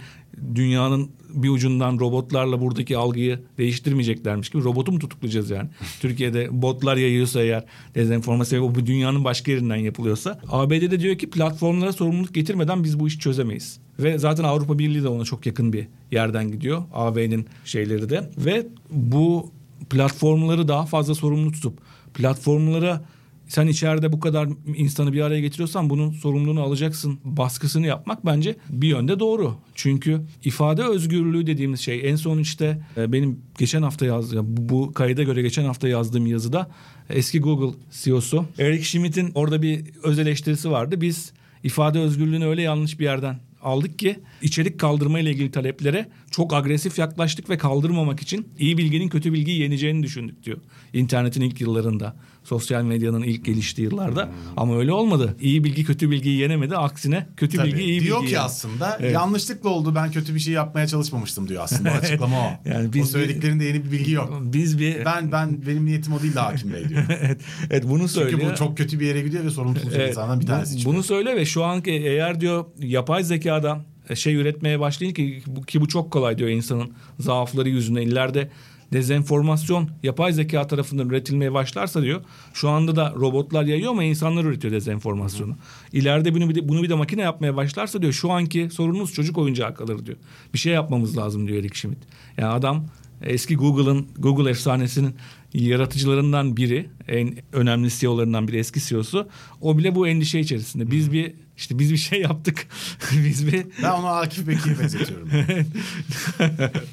dünyanın bir ucundan robotlarla buradaki algıyı değiştirmeyeceklermiş gibi robotu mu tutuklayacağız yani? Türkiye'de botlar yayıyorsa eğer dezenformasyon bu dünyanın başka yerinden yapılıyorsa ABD'de diyor ki platformlara sorumluluk getirmeden biz bu işi çözemeyiz. Ve zaten Avrupa Birliği de ona çok yakın bir yerden gidiyor. AB'nin şeyleri de ve bu platformları daha fazla sorumlu tutup platformlara sen içeride bu kadar insanı bir araya getiriyorsan bunun sorumluluğunu alacaksın baskısını yapmak bence bir yönde doğru. Çünkü ifade özgürlüğü dediğimiz şey en son işte e, benim geçen hafta yazdığım bu kayda göre geçen hafta yazdığım yazıda eski Google CEO'su Eric Schmidt'in orada bir öz eleştirisi vardı. Biz ifade özgürlüğünü öyle yanlış bir yerden aldık ki içerik kaldırma ile ilgili taleplere çok agresif yaklaştık ve kaldırmamak için iyi bilginin kötü bilgiyi yeneceğini düşündük diyor. İnternetin ilk yıllarında, sosyal medyanın ilk geliştiği yıllarda hmm. ama öyle olmadı. İyi bilgi kötü bilgiyi yenemedi. Aksine kötü Tabii. bilgi iyi diyor bilgiyi ki aslında evet. yanlışlıkla oldu ben kötü bir şey yapmaya çalışmamıştım diyor aslında açıklama o. yani biz o söylediklerinde yeni bir bilgi yok. Biz bir ben ben benim niyetim o değil de hakim bey diyor. evet, evet bunu söylüyor. Çünkü bu çok kötü bir yere gidiyor ve sorumsuz evet, insandan bir tanesi çıkıyor. Bunu söyle ve şu anki eğer diyor yapay zekada şey üretmeye başlayın ki, ki bu çok kolay diyor insanın zaafları yüzünden ileride dezenformasyon yapay zeka tarafından üretilmeye başlarsa diyor şu anda da robotlar yayıyor ama insanlar üretiyor dezenformasyonu. İleride bunu bir de, bunu bir de makine yapmaya başlarsa diyor şu anki sorunumuz çocuk oyuncağı kalır diyor. Bir şey yapmamız lazım diyor Eric Schmidt. Yani adam eski Google'ın Google efsanesinin yaratıcılarından biri, en önemli CEO'larından biri eski CEO'su. O bile bu endişe içerisinde. Biz bir işte biz bir şey yaptık. biz bir Ben onu Akif Bekir'e benzetiyorum.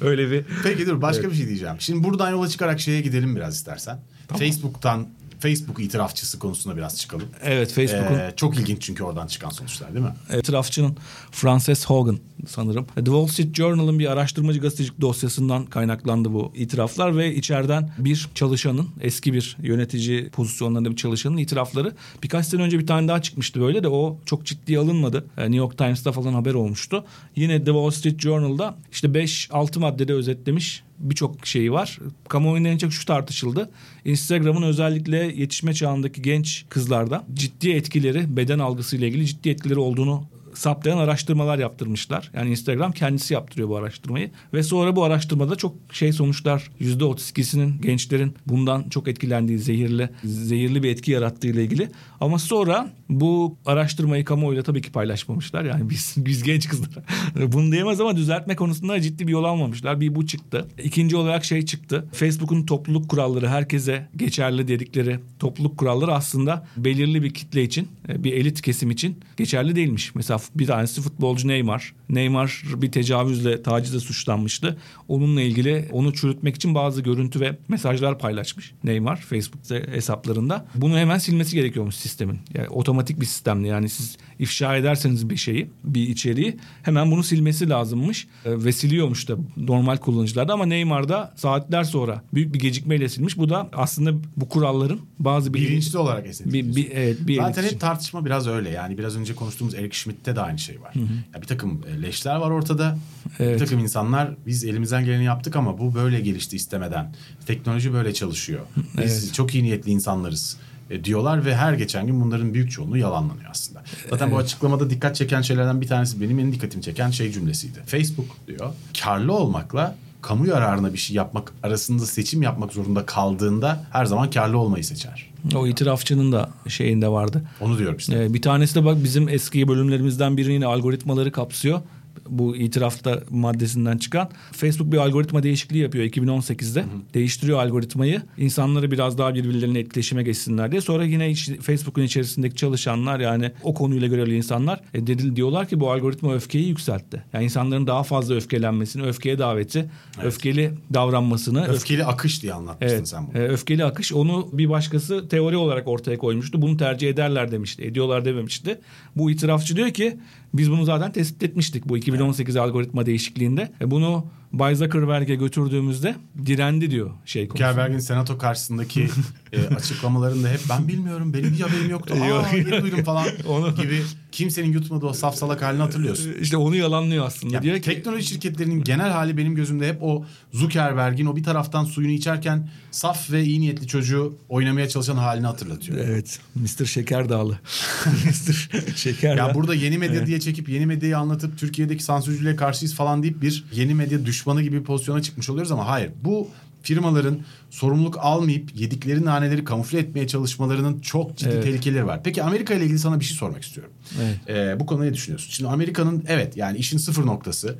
Öyle bir Peki dur başka evet. bir şey diyeceğim. Şimdi buradan yola çıkarak şeye gidelim biraz istersen. Tamam. Facebook'tan Facebook itirafçısı konusuna biraz çıkalım. Evet Facebook'un. Ee, çok ilginç çünkü oradan çıkan sonuçlar değil mi? Evet, itirafçının Frances Hogan sanırım. The Wall Street Journal'ın bir araştırmacı gazetecilik dosyasından kaynaklandı bu itiraflar ve içeriden bir çalışanın eski bir yönetici pozisyonlarında bir çalışanın itirafları birkaç sene önce bir tane daha çıkmıştı böyle de o çok ciddiye alınmadı. Ee, New York Times'ta falan haber olmuştu. Yine The Wall Street Journal'da işte 5-6 maddede özetlemiş birçok şeyi var. Kamuoyunda en çok şu tartışıldı. Instagram'ın özellikle yetişme çağındaki genç kızlarda ciddi etkileri, beden algısıyla ilgili ciddi etkileri olduğunu saptayan araştırmalar yaptırmışlar. Yani Instagram kendisi yaptırıyor bu araştırmayı. Ve sonra bu araştırmada çok şey sonuçlar yüzde 32'sinin gençlerin bundan çok etkilendiği zehirli zehirli bir etki yarattığı ile ilgili. Ama sonra bu araştırmayı kamuoyuyla tabii ki paylaşmamışlar. Yani biz biz genç kızlar bunu diyemez ama düzeltme konusunda ciddi bir yol almamışlar. Bir bu çıktı. İkinci olarak şey çıktı. Facebook'un topluluk kuralları herkese geçerli dedikleri topluluk kuralları aslında belirli bir kitle için, bir elit kesim için geçerli değilmiş. Mesela bir tanesi futbolcu Neymar. Neymar bir tecavüzle, tacizle suçlanmıştı. Onunla ilgili onu çürütmek için bazı görüntü ve mesajlar paylaşmış Neymar Facebook hesaplarında. Bunu hemen silmesi gerekiyormuş sistemin. Yani otomatik bir sistemle yani siz ifşa ederseniz bir şeyi, bir içeriği hemen bunu silmesi lazımmış. E, ve siliyormuş da normal kullanıcılarda ama Neymar'da saatler sonra büyük bir gecikmeyle silmiş. Bu da aslında bu kuralların bazı bilinçli olarak esnetiyorsun. Bir, bir, evet, bir Zaten hep tartışma biraz öyle. Yani biraz önce konuştuğumuz Eric Schmidt'te de aynı şey var. Hı hı. Ya bir takım e, leşler var ortada. Evet. Bir takım insanlar biz elimizden geleni yaptık ama bu böyle gelişti istemeden. Teknoloji böyle çalışıyor. Biz evet. çok iyi niyetli insanlarız e, diyorlar ve her geçen gün bunların büyük çoğunluğu yalanlanıyor aslında. Zaten evet. bu açıklamada dikkat çeken şeylerden bir tanesi benim en dikkatimi çeken şey cümlesiydi. Facebook diyor karlı olmakla kamu yararına bir şey yapmak arasında seçim yapmak zorunda kaldığında her zaman karlı olmayı seçer. O itirafçının da şeyinde vardı. Onu diyorum işte. Ee, bir tanesi de bak bizim eski bölümlerimizden birini yine algoritmaları kapsıyor bu itirafta maddesinden çıkan. Facebook bir algoritma değişikliği yapıyor 2018'de. Hı hı. Değiştiriyor algoritmayı. İnsanları biraz daha birbirlerine etkileşime geçsinler diye. Sonra yine Facebook'un içerisindeki çalışanlar yani o konuyla görevli insanlar e, dedi, diyorlar ki bu algoritma öfkeyi yükseltti. Yani insanların daha fazla öfkelenmesini, öfkeye daveti, evet. öfkeli davranmasını. Öfkeli öf- akış diye anlatmıştın evet, sen bunu. E, öfkeli akış onu bir başkası teori olarak ortaya koymuştu. Bunu tercih ederler demişti. Ediyorlar dememişti. Bu itirafçı diyor ki biz bunu zaten tespit etmiştik bu 2018 evet. algoritma değişikliğinde. E bunu Bay Zuckerberg'e götürdüğümüzde direndi diyor şey konusunda. Zuckerberg'in senato karşısındaki e, açıklamalarında hep ben bilmiyorum benim hiç haberim yoktu. Aa yeni duydum falan onu... gibi kimsenin yutmadığı o saf salak halini hatırlıyorsun. İşte onu yalanlıyor aslında. Ya, diyor ki... Teknoloji şirketlerinin genel hali benim gözümde hep o Zuckerberg'in o bir taraftan suyunu içerken saf ve iyi niyetli çocuğu oynamaya çalışan halini hatırlatıyor. Evet. Mr. Şekerdağlı. Mr. Şekerdağ. Ya burada yeni medya diye çekip yeni medyayı anlatıp Türkiye'deki sansürcülüğe karşıyız falan deyip bir yeni medya düşmanı gibi bir pozisyona çıkmış oluyoruz ama hayır. Bu firmaların sorumluluk almayıp yedikleri naneleri kamufle etmeye çalışmalarının çok ciddi evet. tehlikeleri var. Peki Amerika ile ilgili sana bir şey sormak istiyorum. Evet. Ee, bu konuda ne düşünüyorsun? Şimdi Amerika'nın evet yani işin sıfır noktası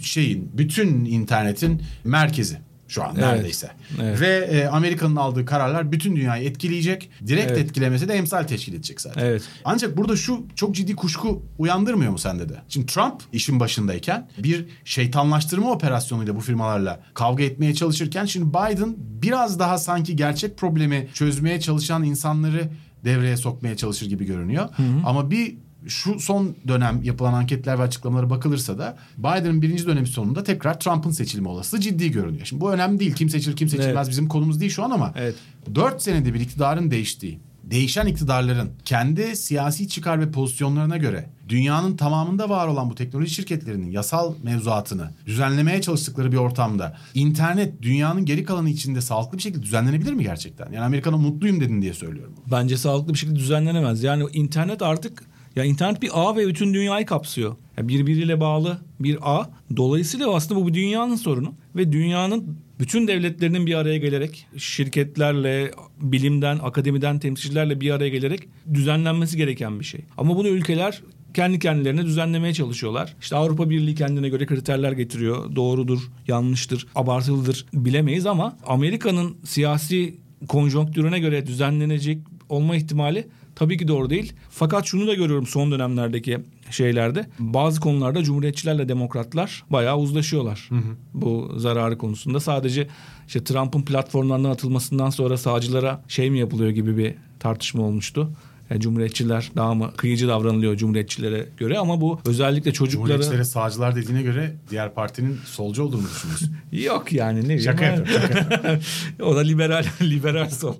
şeyin bütün internetin merkezi şu an neredeyse. Evet. Ve e, Amerika'nın aldığı kararlar bütün dünyayı etkileyecek. Direkt evet. etkilemesi de emsal teşkil edecek zaten. Evet. Ancak burada şu çok ciddi kuşku uyandırmıyor mu sende de? Şimdi Trump işin başındayken bir şeytanlaştırma operasyonuyla bu firmalarla kavga etmeye çalışırken şimdi Biden biraz daha sanki gerçek problemi çözmeye çalışan insanları devreye sokmaya çalışır gibi görünüyor. Hı hı. Ama bir şu son dönem yapılan anketler ve açıklamalara bakılırsa da Biden'ın birinci dönemi sonunda tekrar Trump'ın seçilme olasılığı ciddi görünüyor. Şimdi bu önemli değil. Kim seçilir kim seçilmez Evet. bizim konumuz değil şu an ama Evet. 4 senede bir iktidarın değiştiği, değişen iktidarların kendi siyasi çıkar ve pozisyonlarına göre dünyanın tamamında var olan bu teknoloji şirketlerinin yasal mevzuatını düzenlemeye çalıştıkları bir ortamda internet dünyanın geri kalanı içinde sağlıklı bir şekilde düzenlenebilir mi gerçekten? Yani Amerika'da mutluyum dedin diye söylüyorum. Bence sağlıklı bir şekilde düzenlenemez. Yani internet artık ya internet bir ağ ve bütün dünyayı kapsıyor. Ya birbiriyle bağlı bir ağ. Dolayısıyla aslında bu bir dünyanın sorunu ve dünyanın bütün devletlerinin bir araya gelerek şirketlerle, bilimden, akademiden temsilcilerle bir araya gelerek düzenlenmesi gereken bir şey. Ama bunu ülkeler kendi kendilerine düzenlemeye çalışıyorlar. İşte Avrupa Birliği kendine göre kriterler getiriyor. Doğrudur, yanlıştır, abartılıdır bilemeyiz ama Amerika'nın siyasi konjonktürüne göre düzenlenecek olma ihtimali tabii ki doğru değil. Fakat şunu da görüyorum son dönemlerdeki şeylerde. Bazı konularda cumhuriyetçilerle demokratlar bayağı uzlaşıyorlar. Bu zararı konusunda. Sadece işte Trump'ın platformlarından atılmasından sonra sağcılara şey mi yapılıyor gibi bir tartışma olmuştu. Yani cumhuriyetçiler daha mı kıyıcı davranılıyor cumhuriyetçilere göre ama bu özellikle çocukları Cumhuriyetçilere sağcılar dediğine göre diğer partinin solcu olduğunu düşünüyorsun. yok yani ne bileyim. Şaka yapıyorum. O da liberal liberal sol.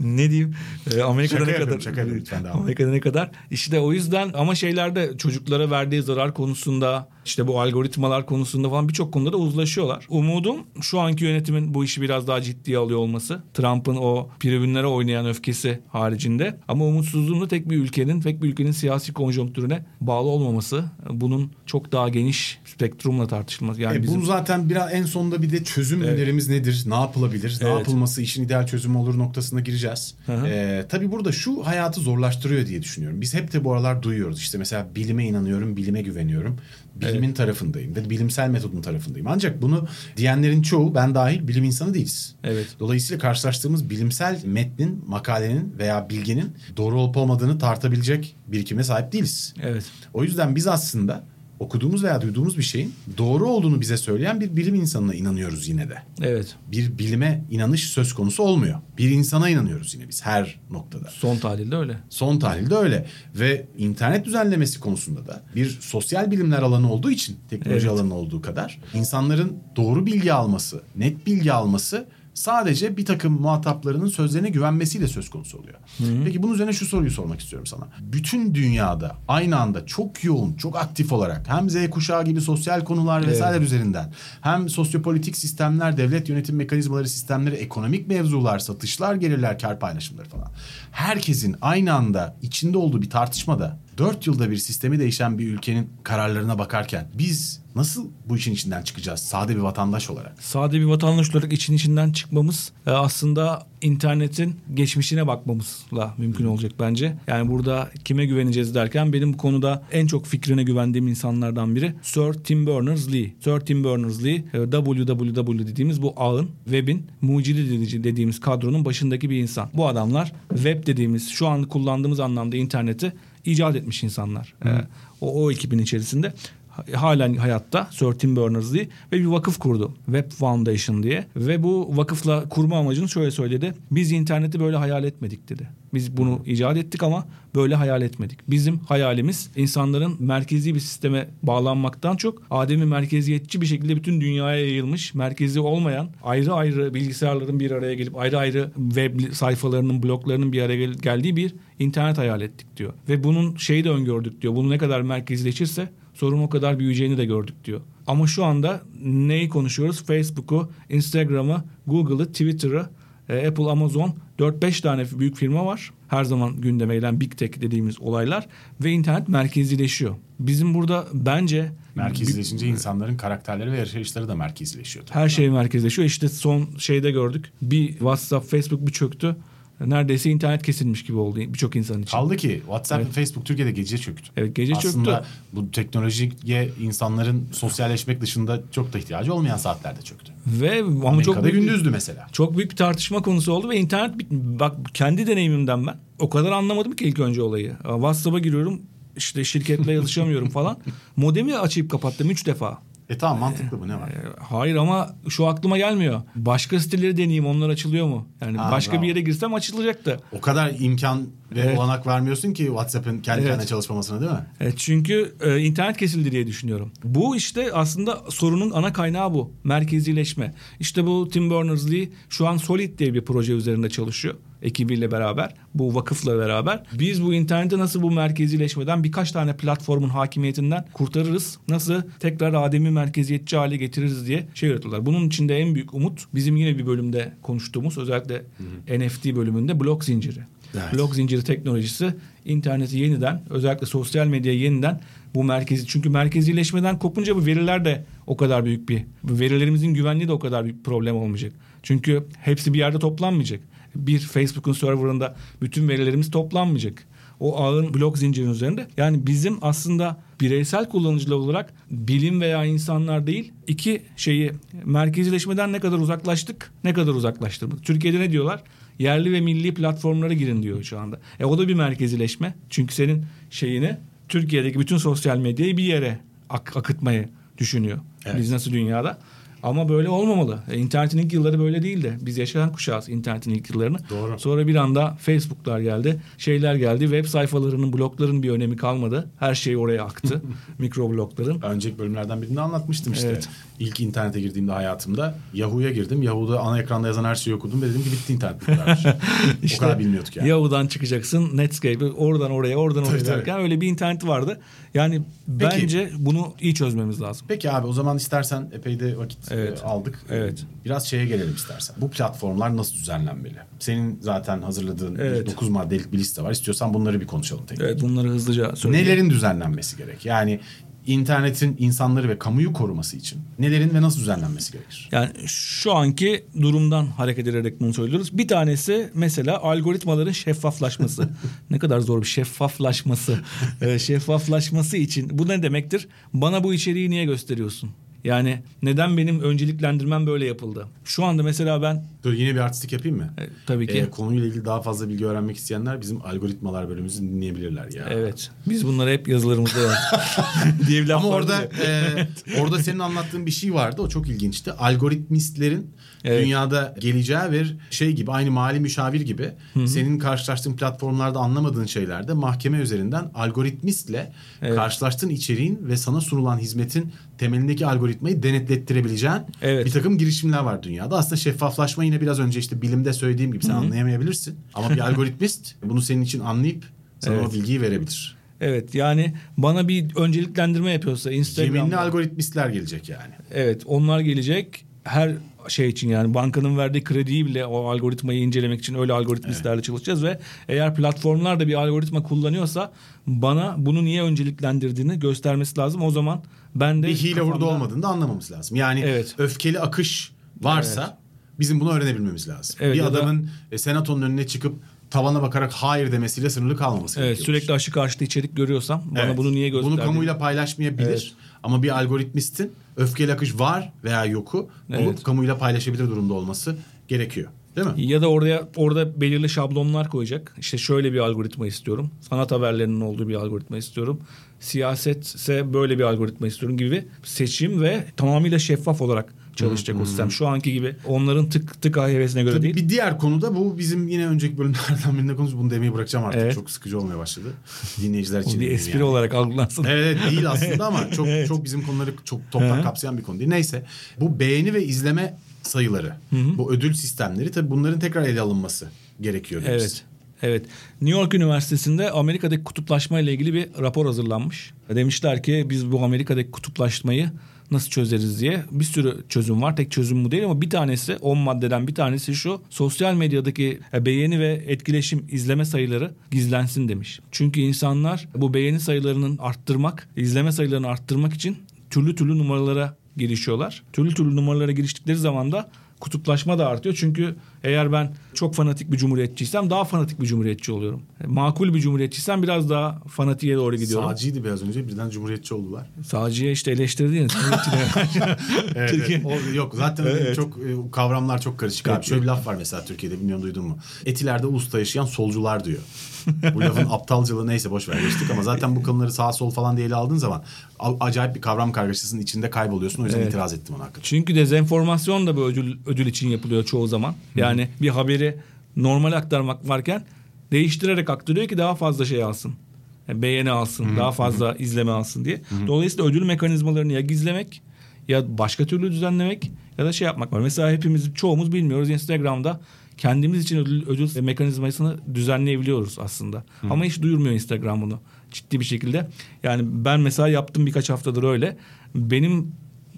Ne diyeyim? Ee, Amerika'da Şaka ne yapıyorum, kadar şaka lütfen. Amerika'da ne kadar? İşte o yüzden ama şeylerde çocuklara verdiği zarar konusunda işte bu algoritmalar konusunda falan birçok konuda da uzlaşıyorlar. Umudum şu anki yönetimin bu işi biraz daha ciddiye alıyor olması. Trump'ın o tribünlere oynayan öfkesi haricinde. Ama umutsuzluğum da tek bir ülkenin, tek bir ülkenin siyasi konjonktürüne bağlı olmaması. Bunun çok daha geniş spektrumla tartışılması. Yani E, bizim... Bu zaten biraz en sonunda bir de çözüm önerimiz nedir? Ne yapılabilir? Ne Evet. yapılması işin ideal çözümü olur noktasına gireceğiz. Hı hı. E, tabii burada şu hayatı zorlaştırıyor diye düşünüyorum. Biz hep de bu aralar duyuyoruz. İşte mesela bilime inanıyorum, bilime güveniyorum. Bilimin tarafındayım ve bilimsel metodun tarafındayım. Ancak bunu diyenlerin çoğu ben dahil bilim insanı değiliz. Evet. Dolayısıyla karşılaştığımız bilimsel metnin, makalenin veya bilginin doğru olup olmadığını tartabilecek birikime sahip değiliz. Evet. O yüzden biz aslında okuduğumuz veya duyduğumuz bir şeyin doğru olduğunu bize söyleyen bir bilim insanına inanıyoruz yine de. Evet. Bir bilime inanış söz konusu olmuyor. Bir insana inanıyoruz yine biz her noktada. Son tahlilde öyle. Son tahlilde öyle ve internet düzenlemesi konusunda da bir sosyal bilimler alanı olduğu için teknoloji Evet. alanı olduğu kadar insanların doğru bilgi alması, net bilgi alması sadece bir takım muhataplarının sözlerine güvenmesiyle söz konusu oluyor. Peki bunun üzerine şu soruyu sormak istiyorum sana. Bütün dünyada aynı anda çok yoğun, çok aktif olarak hem Z kuşağı gibi sosyal konular vesaire üzerinden hem sosyopolitik sistemler, devlet yönetim mekanizmaları sistemleri, ekonomik mevzular, satışlar, gelirler, kar paylaşımları falan. Herkesin aynı anda içinde olduğu bir tartışmada dört yılda bir sistemi değişen bir ülkenin kararlarına bakarken biz nasıl bu işin içinden çıkacağız sade bir vatandaş olarak? Sade bir vatandaş olarak için içinden çıkmamız e, aslında internetin geçmişine bakmamızla mümkün olacak bence. Yani burada kime güveneceğiz derken benim bu konuda en çok fikrine güvendiğim insanlardan biri Sir Tim Berners-Lee. Sir Tim Berners-Lee e, www dediğimiz bu ağın, webin mucidi dediği- dediğimiz kadronun başındaki bir insan. Bu adamlar web dediğimiz şu an kullandığımız anlamda interneti icat etmiş insanlar. E, o, o ekibin içerisinde halen hayatta Sir Tim Berners-Lee ve bir vakıf kurdu. Web Foundation diye. Ve bu vakıfla kurma amacını şöyle söyledi. Biz interneti böyle hayal etmedik dedi. Biz bunu icat ettik ama böyle hayal etmedik. Bizim hayalimiz insanların merkezi bir sisteme bağlanmaktan çok ademi merkeziyetçi bir şekilde bütün dünyaya yayılmış, merkezi olmayan ayrı ayrı bilgisayarların bir araya gelip ayrı ayrı web sayfalarının, bloklarının bir araya gel- geldiği bir internet hayal ettik diyor. Ve bunun şeyi de öngördük diyor. Bunu ne kadar merkezileşirse sorun o kadar büyüyeceğini de gördük diyor. Ama şu anda neyi konuşuyoruz? Facebook'u, Instagram'ı, Google'ı, Twitter'ı, e, Apple, Amazon 4-5 tane büyük firma var. Her zaman gündeme gelen Big Tech dediğimiz olaylar ve internet merkezileşiyor. Bizim burada bence Merkezileşince insanların karakterleri ve yaşayışları da merkezileşiyor. tabii. her şey merkezleşiyor. İşte son şeyde gördük. Bir WhatsApp, Facebook bir çöktü. Neredeyse internet kesilmiş gibi oldu birçok insan için. Kaldı ki WhatsApp ve Facebook Türkiye'de gece çöktü. Evet, gece Aslında çöktü. bu teknolojiye insanların sosyalleşmek dışında çok da ihtiyacı olmayan saatlerde çöktü. Ve ama çok Amerika'da büyük- gündüzdü mesela. Çok büyük bir tartışma konusu oldu ve internet bak kendi deneyimimden ben o kadar anlamadım ki ilk önce olayı. WhatsApp'a giriyorum işte şirketle yazışamıyorum falan. Modemi açıp kapattım 3 defa. E tamam mantıklı bu ne var? E, Hayır ama şu aklıma gelmiyor. Başka siteleri deneyeyim onlar açılıyor mu? Yani Ha, başka bravo. bir yere girsem açılacaktı. O kadar imkan Evet. olanak vermiyorsun ki WhatsApp'ın kendi Evet. kendine çalışmamasına değil mi? Evet, çünkü e, internet kesildi diye düşünüyorum. Bu işte aslında sorunun ana kaynağı bu. Merkezileşme. İşte bu Tim Berners-Lee şu an Solid diye bir proje üzerinde çalışıyor. Ekibiyle beraber, bu vakıfla beraber. Biz bu interneti nasıl bu merkezileşmeden birkaç tane platformun hakimiyetinden kurtarırız? Nasıl tekrar ademi merkeziyetçi hale getiririz diye şey üretiyorlar. Bunun içinde en büyük umut bizim yine bir bölümde konuştuğumuz özellikle NFT bölümünde blok zinciri. Evet. Blok zinciri teknolojisi interneti yeniden özellikle sosyal medyayı yeniden bu merkezi çünkü merkezileşmeden kopunca bu veriler de o kadar büyük bir verilerimizin güvenliği de o kadar büyük problem olmayacak. Çünkü hepsi bir yerde toplanmayacak. Bir Facebook'un serverında bütün verilerimiz toplanmayacak. O ağın blok zincirinin üzerinde. Yani bizim aslında bireysel kullanıcılar olarak bilim veya insanlar değil iki şeyi merkezileşmeden ne kadar uzaklaştık ne kadar uzaklaştırdık. Türkiye'de ne diyorlar? Yerli ve milli platformlara girin diyor şu anda. E o da bir merkezileşme. Çünkü senin şeyini Türkiye'deki bütün sosyal medyayı bir yere ak- akıtmayı düşünüyor. Evet. Biz nasıl dünyada? Ama böyle olmamalı. E, internetin ilk yılları böyle değildi. Biz yaşayan kuşağız internetin ilk yıllarını. Doğru. Sonra bir anda Facebook'lar geldi. Şeyler geldi. Web sayfalarının, blokların bir önemi kalmadı. Her şey oraya aktı. Mikroblokların. Önceki bölümlerden birinde anlatmıştım işte. Evet. İlk internete girdiğimde hayatımda Yahoo'ya girdim. Yahoo'da ana ekranda yazan her şeyi okudum ve dedim ki bitti internet bu o kadar bilmiyorduk yani. Yahoo'dan çıkacaksın. Netscape oradan oraya oradan oraya Tabii, tabii. derken öyle bir internet vardı. Yani Peki. bence bunu iyi çözmemiz lazım. Peki abi o zaman istersen epey de vakit Evet. E, aldık. Evet. Biraz şeye gelelim istersen. Bu platformlar nasıl düzenlenmeli? Senin zaten hazırladığın Evet. 9 maddelik bir liste var. İstiyorsan bunları bir konuşalım tek. Evet bunları hızlıca söyleyeyim. Nelerin düzenlenmesi gerek? Yani internetin insanları ve kamuyu koruması için nelerin ve nasıl düzenlenmesi gerekir? Yani şu anki durumdan hareket ederek bunu söylüyoruz. Bir tanesi mesela algoritmaların şeffaflaşması. ne kadar zor bir şeffaflaşması. Ee, şeffaflaşması için bu ne demektir? Bana bu içeriği niye gösteriyorsun? Yani neden benim önceliklendirmem böyle yapıldı? Şu anda mesela ben Dur yine bir artistik yapayım mı? e, tabii ki Ee, konuyla ilgili daha fazla bilgi öğrenmek isteyenler bizim algoritmalar bölümümüzü dinleyebilirler ya. evet biz bunları hep yazılarımızda yazdık. diye bir laf Ama orada e, orada senin anlattığın bir şey vardı. O çok ilginçti. Algoritmistlerin Evet. dünyada geleceği bir şey gibi aynı mali müşavir gibi senin karşılaştığın platformlarda anlamadığın şeylerde mahkeme üzerinden algoritmistle Evet. karşılaştığın içeriğin ve sana sunulan hizmetin temelindeki algoritmayı denetlettirebileceğin Evet. bir takım girişimler var dünyada. Aslında şeffaflaşma yine biraz önce işte bilimde söylediğim gibi sen anlayamayabilirsin. Ama bir algoritmist bunu senin için anlayıp sana Evet. o bilgiyi verebilir. Evet yani bana bir önceliklendirme yapıyorsa Yeminli Instagram'da algoritmistler gelecek yani. Evet onlar gelecek her şey için yani bankanın verdiği krediyi bile o algoritmayı incelemek için öyle algoritmistlerle çalışacağız ve eğer platformlar da bir algoritma kullanıyorsa bana bunu niye önceliklendirdiğini göstermesi lazım. O zaman ben de bir hile kafamda- hurda olmadığını da anlamamız lazım. Yani Evet. öfkeli akış varsa bizim bunu öğrenebilmemiz lazım. Evet, bir ya da- adamın e, senatonun önüne çıkıp tavana bakarak hayır demesiyle sınırlı kalmaması Evet gerekiyor. sürekli aşı karşıtı içerik görüyorsam bana Evet. bunu niye gösterdin? Bunu kamuyla paylaşmayabilir. Evet. Ama bir algoritmistin öfkeli akış var veya yoku bunu Evet. kamuyla paylaşabilir durumda olması gerekiyor. Değil mi? Ya da oraya orada belirli şablonlar koyacak. İşte şöyle bir algoritma istiyorum. Sanat haberlerinin olduğu bir algoritma istiyorum. Siyasetse böyle bir algoritma istiyorum gibi seçim ve tamamıyla şeffaf olarak çalışacak o sistem. Şu anki gibi onların tık tık hevesine göre Tabii değil. bir diğer konu da bu bizim yine önceki bölümlerden birinde konuş bunu demeyi bırakacağım artık. Evet. Çok sıkıcı olmaya başladı. Dinleyiciler için. Bir espri yani. olarak algılansın. Evet değil aslında ama çok Evet. çok bizim konuları çok Hı hı. kapsayan bir konu değil. Neyse bu beğeni ve izleme sayıları, bu ödül sistemleri tabii bunların tekrar ele alınması gerekiyor. Evet. Evet. New York Üniversitesi'nde Amerika'daki kutuplaşma ile ilgili bir rapor hazırlanmış. Demişler ki biz bu Amerika'daki kutuplaşmayı nasıl çözeriz diye bir sürü çözüm var. Tek çözüm bu değil ama bir tanesi 10 maddeden bir tanesi şu. Sosyal medyadaki beğeni ve etkileşim izleme sayıları gizlensin demiş. Çünkü insanlar bu beğeni sayılarının arttırmak, izleme sayılarını arttırmak için türlü türlü numaralara girişiyorlar. Türlü türlü numaralara giriştikleri zaman da kutuplaşma da artıyor. Çünkü eğer ben çok fanatik bir cumhuriyetçiysem daha fanatik bir cumhuriyetçi oluyorum. Makul bir cumhuriyetçiysem biraz daha fanatiğe doğru gidiyorum. Sağcıydı biraz önce birden cumhuriyetçi oldular. Sağcıya işte eleştirdi ya. cumhuriyetçilere. Evet, Türkiye-. O, yok zaten Evet. çok e, kavramlar çok karışık abi. Şöyle bir laf var mesela Türkiye'de bilmiyorum duydun mu? Etilerde usta yaşayan solcular diyor. bu lafın aptalcılığı neyse boş ver geçtik ama zaten bu konuları sağ sol falan diye ele aldığın zaman acayip bir kavram kargaşasının içinde kayboluyorsun. O yüzden Evet. itiraz ettim ona hakikaten. Çünkü dezenformasyon da bu ödül, ödül için yapılıyor çoğu zaman. Yani bir haberi normal aktarmak varken değiştirerek aktarıyor ki daha fazla şey alsın. Yani beğeni alsın, daha fazla izleme alsın diye. Dolayısıyla ödül mekanizmalarını ya gizlemek ya başka türlü düzenlemek ya da şey yapmak var. Mesela hepimiz çoğumuz bilmiyoruz Instagram'da kendimiz için ödül, ödül mekanizmasını düzenleyebiliyoruz aslında. Ama hiç duyurmuyor Instagram bunu ciddi bir şekilde. Yani ben mesela yaptım birkaç haftadır öyle. Benim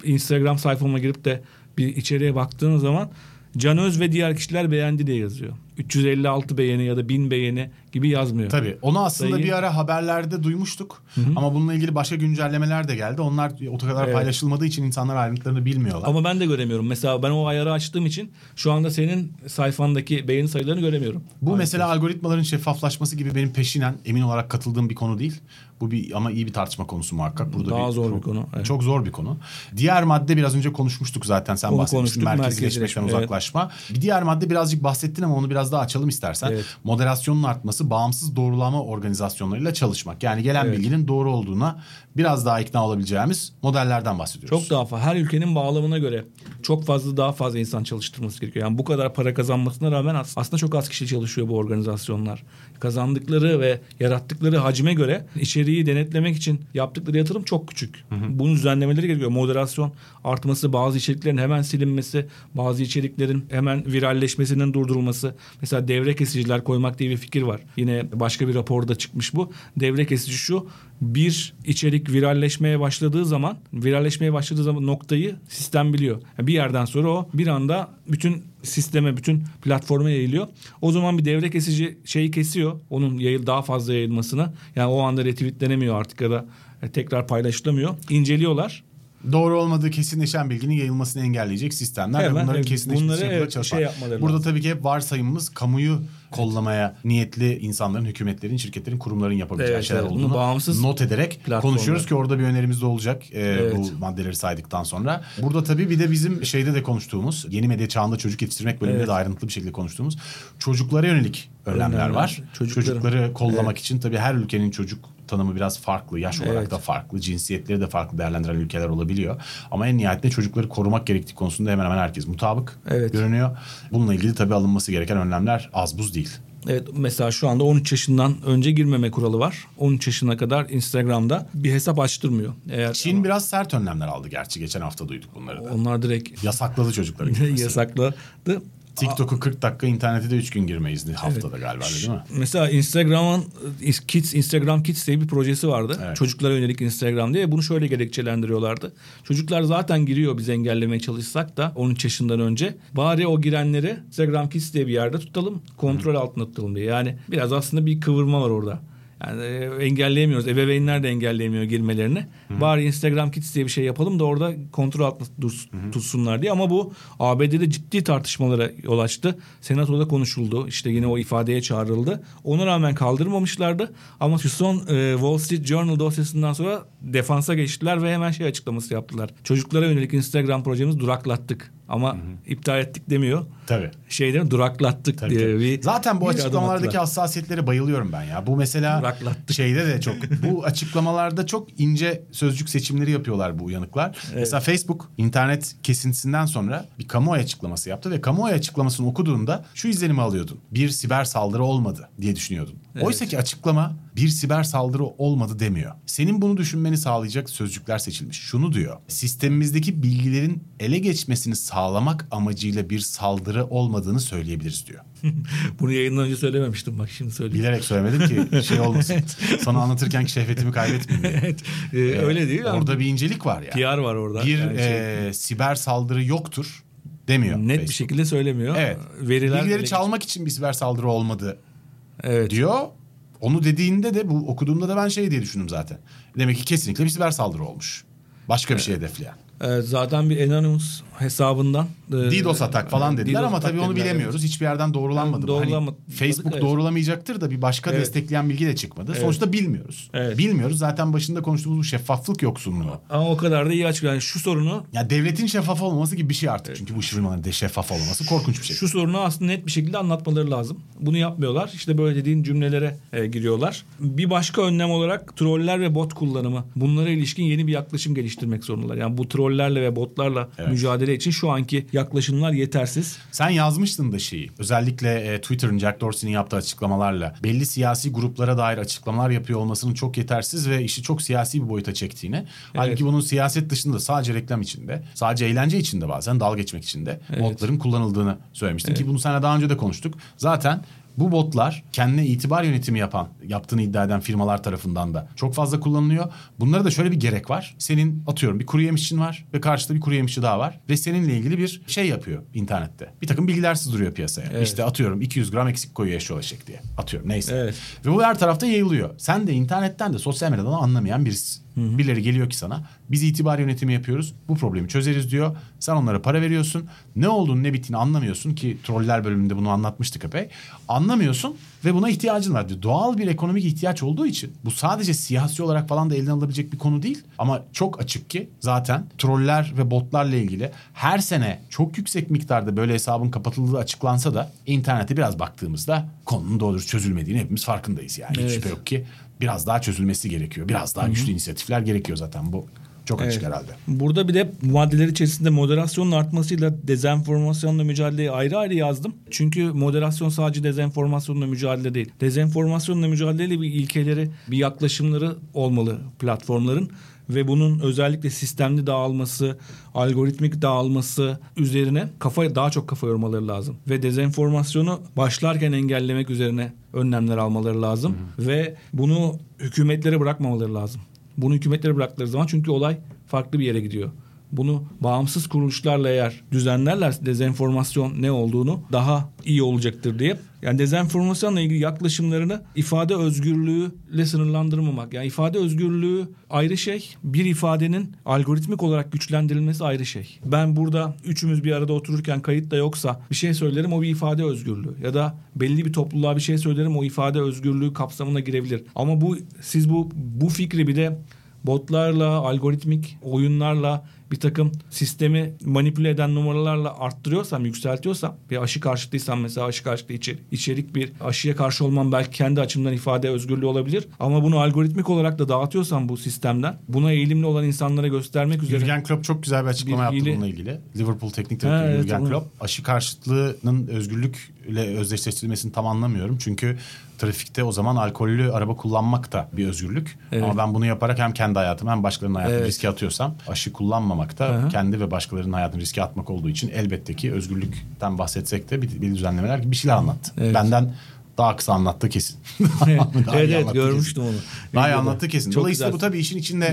Instagram sayfama girip de bir içeriye baktığın zaman Can Öz ve diğer kişiler beğendi diye yazıyor. 356 beğeni ya da 1000 beğeni gibi yazmıyor. Tabii. Onu aslında Sayı- bir ara haberlerde duymuştuk. Ama bununla ilgili başka güncellemeler de geldi. Onlar o kadar Evet. paylaşılmadığı için insanlar ayrıntılarını bilmiyorlar. Ama ben de göremiyorum. Mesela ben o ayarı açtığım için şu anda senin sayfandaki beğeni sayılarını göremiyorum. Bu mesela algoritmaların şeffaflaşması gibi benim peşinen emin olarak katıldığım bir konu değil. Bu bir ama iyi bir tartışma konusu muhakkak. Burada Daha zor bir konu, evet. Çok zor bir konu. Diğer madde biraz önce konuşmuştuk zaten sen Onu bahsetmiştin. Merkezleşmekten merkezleşme, uzaklaşma. Bir diğer madde birazcık bahsettin ama onu biraz daha açalım istersen. Evet. Moderasyonun artması, bağımsız doğrulama organizasyonlarıyla çalışmak. Yani gelen Evet. bilginin doğru olduğuna biraz daha ikna olabileceğimiz modellerden bahsediyoruz. Çok daha fazla. Her ülkenin bağlamına göre çok fazla daha fazla insan çalıştırması gerekiyor. Yani bu kadar para kazanmasına rağmen as- aslında çok az kişi çalışıyor bu organizasyonlar. Kazandıkları ve yarattıkları hacme göre içeriği denetlemek için yaptıkları yatırım çok küçük. Bunun düzenlemeleri gerekiyor. Moderasyon artması, bazı içeriklerin hemen silinmesi, bazı içeriklerin hemen viralleşmesinin durdurulması. Mesela devre kesiciler koymak diye bir fikir var. Yine başka bir raporda çıkmış bu. Devre kesici şu. Bir içerik viralleşmeye başladığı zaman, viralleşmeye başladığı zaman noktayı sistem biliyor. Yani bir yerden sonra o bir anda bütün sisteme, bütün platforma yayılıyor. O zaman bir devre kesici şeyi kesiyor. Onun yayıl daha fazla yayılmasını. Yani o anda retweetlenemiyor artık ya da e, tekrar paylaşılamıyor. İnceliyorlar. Doğru olmadığı kesinleşen bilginin yayılmasını engelleyecek sistemler ve Hemen, bunların evet, kesinleşmesi bunları, evet, şey yapmaları Burada lazım. tabii ki hep varsayımımız kamuyu kollamaya niyetli insanların, hükümetlerin, şirketlerin, kurumların yapabileceği Evet, şeyler evet. Bunu olduğunu bağımsız not ederek konuşuyoruz ki orada bir önerimiz de olacak e, Evet. bu maddeleri saydıktan sonra. Burada tabii bir de bizim şeyde de konuştuğumuz, yeni medya çağında çocuk yetiştirmek bölümünde Evet. de ayrıntılı bir şekilde konuştuğumuz çocuklara yönelik önlemler, Önlemler. var. Çocukların- Çocukları kollamak için tabii her ülkenin çocuk tanımı biraz farklı. Yaş olarak Evet. da farklı. Cinsiyetleri de farklı değerlendiren ülkeler olabiliyor. Ama en nihayetinde çocukları korumak gerektiği konusunda hemen hemen herkes mutabık Evet. görünüyor. Bununla ilgili tabii alınması gereken önlemler az buz değil. Evet mesela şu anda 13 yaşından önce girmeme kuralı var. 13 yaşına kadar Instagram'da bir hesap açtırmıyor. Eğer Çin biraz sert önlemler aldı gerçi. Geçen hafta duyduk bunları da. onlar direkt Yasakladı girmesini. yasakladı. TikTok'u 40 dakika internete de 3 gün girme izni haftada galiba öyle değil mi? Mesela Instagram'ın Kids Instagram Kids diye bir projesi vardı. Evet. Çocuklara yönelik Instagram diye. Bunu şöyle gerekçelendiriyorlardı. Çocuklar zaten giriyor biz engellemeye çalışsak da 13 yaşından önce. Bari o girenleri Instagram Kids diye bir yerde tutalım. Kontrol altında tutalım diye. Yani biraz aslında bir kıvırma var orada. Yani e, engelleyemiyoruz. Ebeveynler de engelleyemiyor girmelerini. Bari Instagram Kids diye bir şey yapalım da orada kontrol altında tutsunlar diye. Ama bu ABD'de ciddi tartışmalara yol açtı. Senatoda konuşuldu. İşte yine o ifadeye çağrıldı. Ona rağmen kaldırmamışlardı. Ama son e, Wall Street Journal dosyasından sonra defansa geçtiler ve hemen şey açıklaması yaptılar. Çocuklara yönelik Instagram projemizi duraklattık. Ama iptal ettik demiyor. Tabii. Şeyleri duraklattık Tabii, diye tabii. bir Zaten bu bir açıklamalardaki hassasiyetlere bayılıyorum ben ya. Bu mesela Duraklattık. şeyde de çok bu açıklamalarda çok ince sözcük seçimleri yapıyorlar bu uyanıklar. Mesela Facebook internet kesintisinden sonra bir kamuoyu açıklaması yaptı ve kamuoyu açıklamasını okuduğunda şu izlenimi alıyordun. Bir siber saldırı olmadı diye düşünüyordun. Oysa ki açıklama bir siber saldırı olmadı demiyor. Senin bunu düşünmeni sağlayacak sözcükler seçilmiş. Şunu diyor. Sistemimizdeki bilgilerin ele geçmesini sağlamak amacıyla bir saldırı olmadığını söyleyebiliriz diyor. Bunu yayından önce söylememiştim bak şimdi söyleyeyim. Bilerek söylemedim ki şey olmasın. Sana anlatırken ki şehvetimi kaybetmeyeyim diye. evet. e, öyle değil mi? Orada bir incelik var ya. PR var orada. Bir Yani şey, e, siber saldırı yoktur demiyor. net bir Facebook. şekilde söylemiyor. Evet. Veriler Bilgileri çalmak için bir siber saldırı olmadı Evet. diyor. Onu dediğinde de bu okuduğumda da ben şey diye düşündüm zaten. Demek ki kesinlikle bir siber saldırı olmuş. Başka bir şey hedefleyen. Evet, zaten bir Anonymous hesabından e, DDoS atak falan e, dediler DDoS ama tabii onu bilemiyoruz. Hiçbir yerden doğrulanmadı. bu. Hani Doğrulamadı, Facebook evet. doğrulamayacaktır da bir başka Evet. destekleyen bilgi de çıkmadı. Sonuçta bilmiyoruz. Evet. Bilmiyoruz. Zaten başında konuştuğumuz bu şeffaflık yoksunluğu. Ama o kadar da iyi açıklıyor. Yani şu sorunu Ya devletin şeffaf olmaması gibi bir şey artık. Çünkü bu firmaların de şeffaf olması korkunç bir şey. şu sorunu aslında net bir şekilde anlatmaları lazım. Bunu yapmıyorlar. İşte böyle dediğin cümlelere e, giriyorlar. Bir başka önlem olarak troller ve bot kullanımı. Bunlara ilişkin yeni bir yaklaşım geliştirmek zorundalar. Yani bu trollerle ve botlarla Evet. mücadele mücadele için şu anki yaklaşımlar yetersiz. Sen yazmıştın da şeyi. Özellikle e, Twitter'ın Jack Dorsey'nin yaptığı açıklamalarla belli siyasi gruplara dair açıklamalar yapıyor olmasının çok yetersiz ve işi çok siyasi bir boyuta çektiğini. Halbuki bunun siyaset dışında sadece reklam içinde, sadece eğlence içinde bazen dalga geçmek içinde Evet. botların kullanıldığını söylemiştin ki bunu seninle daha önce de konuştuk. Zaten bu botlar kendine itibar yönetimi yapan, yaptığını iddia eden firmalar tarafından da çok fazla kullanılıyor. Bunlara da şöyle bir gerek var. Senin atıyorum bir kuru yemişçin var ve karşıda bir kuru yemişçi daha var. Ve seninle ilgili bir şey yapıyor internette. Bir takım bilgiler sızdırıyor piyasaya. Evet. İşte atıyorum 200 gram eksik koyuyor eşyol eşek diye. Atıyorum neyse. Evet. Ve bu her tarafta yayılıyor. Sen de internetten de sosyal medyadan anlamayan birisi. Birileri geliyor ki sana biz itibar yönetimi yapıyoruz bu problemi çözeriz diyor. Sen onlara para veriyorsun. Ne olduğunu ne bittiğini anlamıyorsun ki troller bölümünde bunu anlatmıştık epey. Anlamıyorsun ve buna ihtiyacın var diyor. Doğal bir ekonomik ihtiyaç olduğu için bu sadece siyasi olarak falan da elden alınabilecek bir konu değil. Ama çok açık ki zaten troller ve botlarla ilgili her sene çok yüksek miktarda böyle hesabın kapatıldığı açıklansa da internete biraz baktığımızda konunun doğru çözülmediğini hepimiz farkındayız yani. Hiç Evet. şüphe yok ki biraz daha çözülmesi gerekiyor. Biraz daha güçlü inisiyatifler gerekiyor zaten bu. Çok açık Evet. herhalde. Burada bir de maddeler içerisinde moderasyonun artmasıyla dezenformasyonla mücadeleyi ayrı ayrı yazdım. Çünkü moderasyon sadece dezenformasyonla mücadele değil. Dezenformasyonla mücadele bir ilkeleri, bir yaklaşımları olmalı platformların ve bunun özellikle sistemli dağılması, algoritmik dağılması üzerine kafa daha çok kafa yormaları lazım ve dezenformasyonu başlarken engellemek üzerine önlemler almaları lazım ve bunu hükümetlere bırakmamaları lazım. Bunu hükümetlere bıraktıkları zaman çünkü olay farklı bir yere gidiyor. Bunu bağımsız kuruluşlarla eğer düzenlerlerse dezenformasyon ne olduğunu daha iyi olacaktır diye. Yani dezenformasyonla ilgili yaklaşımlarını ifade özgürlüğüyle sınırlandırmamak. Yani ifade özgürlüğü ayrı şey. Bir ifadenin algoritmik olarak güçlendirilmesi ayrı şey. Ben burada üçümüz bir arada otururken kayıt da yoksa bir şey söylerim o bir ifade özgürlüğü. Ya da belli bir topluluğa bir şey söylerim o ifade özgürlüğü kapsamına girebilir. Ama bu siz bu bu fikri bir de botlarla, algoritmik oyunlarla bir takım sistemi manipüle eden numaralarla arttırıyorsam, yükseltiyorsam bir aşı karşıtıysam mesela aşı karşıtı içerik, içerik bir aşıya karşı olmam belki kendi açımdan ifade özgürlüğü olabilir. Ama bunu algoritmik olarak da dağıtıyorsam bu sistemden buna eğilimli olan insanlara göstermek üzere. Jürgen Klopp çok güzel bir açıklama Bir yaptı hile- bununla ilgili. Liverpool teknik direktörü evet, Jürgen Klopp aşı karşıtlığının özgürlükle özdeşleştirilmesini tam anlamıyorum. Çünkü trafikte o zaman alkollü araba kullanmak da bir özgürlük. Evet. Ama ben bunu yaparak hem kendi hayatımı hem başkalarının hayatını Evet. riske atıyorsam aşı kullanmamak da Aha. kendi ve başkalarının hayatını riske atmak olduğu için elbette ki özgürlükten bahsetsek de bir, bir düzenlemeler gibi bir şeyler anlattı. Evet. Benden daha kısa anlattı kesin. Daha evet evet görmüştüm kesin. onu. Daha iyi anlattı kesin. Çok Dolayısıyla güzel. bu tabii işin içinde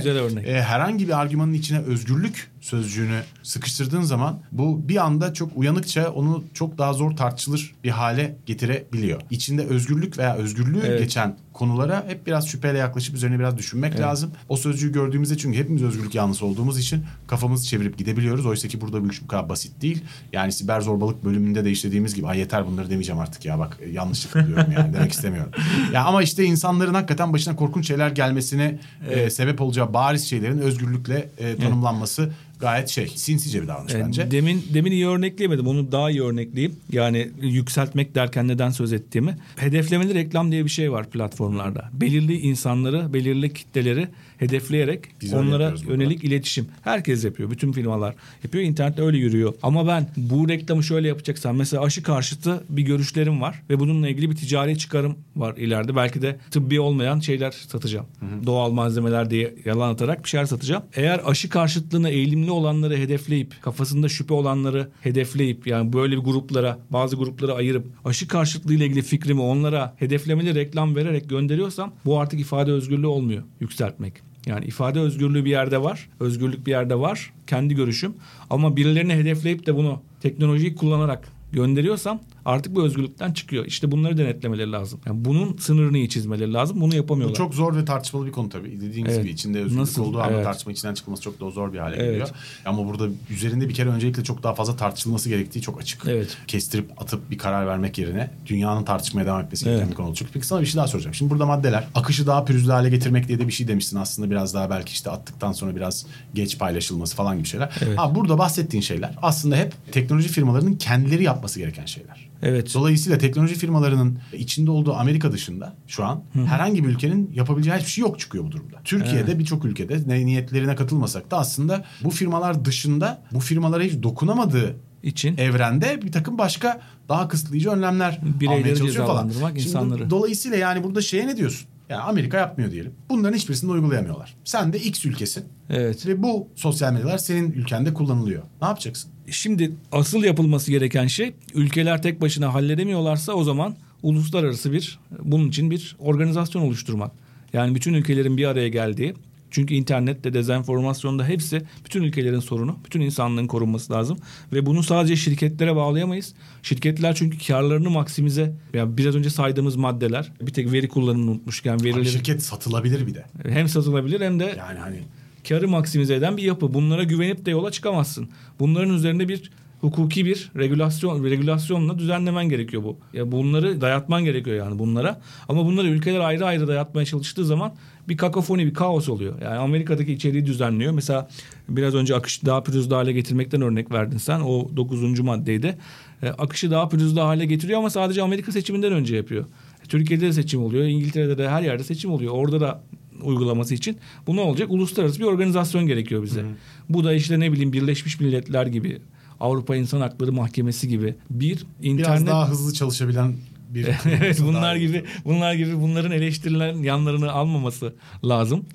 e, herhangi bir argümanın içine özgürlük sözcüğünü sıkıştırdığın zaman bu bir anda çok uyanıkça onu çok daha zor tartışılır bir hale getirebiliyor. İçinde özgürlük veya özgürlüğü Evet. geçen konulara hep biraz şüpheyle yaklaşıp üzerine biraz düşünmek lazım. O sözcüğü gördüğümüzde çünkü hepimiz özgürlük yanlısı olduğumuz için kafamızı çevirip gidebiliyoruz. Oysa ki burada bu iş bu kadar basit değil. Yani siber zorbalık bölümünde de işlediğimiz gibi ay yeter bunları demeyeceğim artık ya bak e, yanlışlıkla diyorum yani demek istemiyorum. Ya ama işte insanların hakikaten başına korkunç şeyler gelmesine e, sebep olacağı bariz şeylerin özgürlükle e, tanımlanması gayet şey sinsice bir davranış Evet, bence. Demin demin iyi örnekleyemedim. Onu daha iyi örnekleyeyim. Yani yükseltmek derken neden söz ettiğimi. Hedeflemeli reklam diye bir şey var platformlarda. Belirli insanları, belirli kitleleri hedefleyerek Biz onlara yönelik iletişim. Herkes yapıyor. Bütün firmalar yapıyor. İnternette öyle yürüyor. Ama ben bu reklamı şöyle yapacaksam mesela aşı karşıtı bir görüşlerim var ve bununla ilgili bir ticari çıkarım var ileride. Belki de tıbbi olmayan şeyler satacağım. Doğal malzemeler diye yalan atarak bir şeyler satacağım. Eğer aşı karşıtlığına eğilimli olanları hedefleyip kafasında şüphe olanları hedefleyip yani böyle bir gruplara bazı gruplara ayırıp aşı karşıtlığı ile ilgili fikrimi onlara hedeflemeli reklam vererek gönderiyorsam bu artık ifade özgürlüğü olmuyor yükseltmek. Yani ifade özgürlüğü bir yerde var, özgürlük bir yerde var, kendi görüşüm. Ama birilerini hedefleyip de bunu teknolojiyi kullanarak gönderiyorsam artık bu özgürlükten çıkıyor. İşte bunları denetlemeleri lazım. Yani bunun sınırını iyi çizmeleri lazım. Bunu Bu yapamıyorlar. çok zor ve tartışmalı bir konu tabii. Dediğiniz Evet. gibi içinde özgürlük Nasıl? olduğu Evet. tartışma içinden çıkılması çok daha zor bir hale Evet. geliyor. Ama burada üzerinde bir kere öncelikle çok daha fazla tartışılması gerektiği çok açık. Evet. Kestirip atıp bir karar vermek yerine dünyanın tartışmaya devam etmesi gereken Evet. bir konu olacak. Peki sana bir şey daha soracağım. Şimdi burada maddeler akışı daha pürüzlü hale getirmek diye de bir şey demiştin aslında biraz daha belki işte attıktan sonra biraz geç paylaşılması falan gibi şeyler. Evet. Ha, burada bahsettiğin şeyler aslında hep teknoloji firmalarının kendileri yapması gereken şeyler. Evet. Dolayısıyla teknoloji firmalarının içinde olduğu Amerika dışında şu an herhangi bir ülkenin yapabileceği hiçbir şey yok çıkıyor bu durumda. Türkiye'de birçok ülkede ne niyetlerine katılmasak da aslında bu firmalar dışında bu firmalara hiç dokunamadığı için evrende bir takım başka daha kısıtlayıcı önlemler Bireyleri almaya çalışıyor falan. Şimdi insanları. dolayısıyla yani burada şeye ne diyorsun? Yani Amerika yapmıyor diyelim. Bunların hiçbirisini uygulayamıyorlar. Sen de X ülkesin evet. ve bu sosyal medyalar senin ülkende kullanılıyor. Ne yapacaksın? Şimdi asıl yapılması gereken şey ülkeler tek başına halledemiyorlarsa o zaman uluslararası bir bunun için bir organizasyon oluşturmak. Yani bütün ülkelerin bir araya geldiği çünkü internette dezenformasyonda hepsi bütün ülkelerin sorunu. Bütün insanlığın korunması lazım. Ve bunu sadece şirketlere bağlayamayız. Şirketler çünkü karlarını maksimize yani biraz önce saydığımız maddeler bir tek veri kullanımını unutmuşken Abi verileri şirket satılabilir bir de. hem satılabilir hem de Yani hani karı maksimize eden bir yapı. Bunlara güvenip de yola çıkamazsın. Bunların üzerinde bir hukuki bir regülasyon regülasyonla düzenlemen gerekiyor bu. Ya bunları dayatman gerekiyor yani bunlara. Ama bunları ülkeler ayrı ayrı dayatmaya çalıştığı zaman bir kakofoni, bir kaos oluyor. Yani Amerika'daki içeriği düzenliyor. Mesela biraz önce akışı daha pürüzlü hale getirmekten örnek verdin sen. O dokuzuncu maddeydi. E, akışı daha pürüzlü hale getiriyor ama sadece Amerika seçiminden önce yapıyor. E, Türkiye'de de seçim oluyor. İngiltere'de de her yerde seçim oluyor. Orada da uygulaması için bu ne olacak? Uluslararası bir organizasyon gerekiyor bize. Bu da işte ne bileyim Birleşmiş Milletler gibi, Avrupa İnsan Hakları Mahkemesi gibi bir biraz internet daha hızlı çalışabilen bir evet bunlar gibi bunlar gibi bunların eleştirilen yanlarını almaması lazım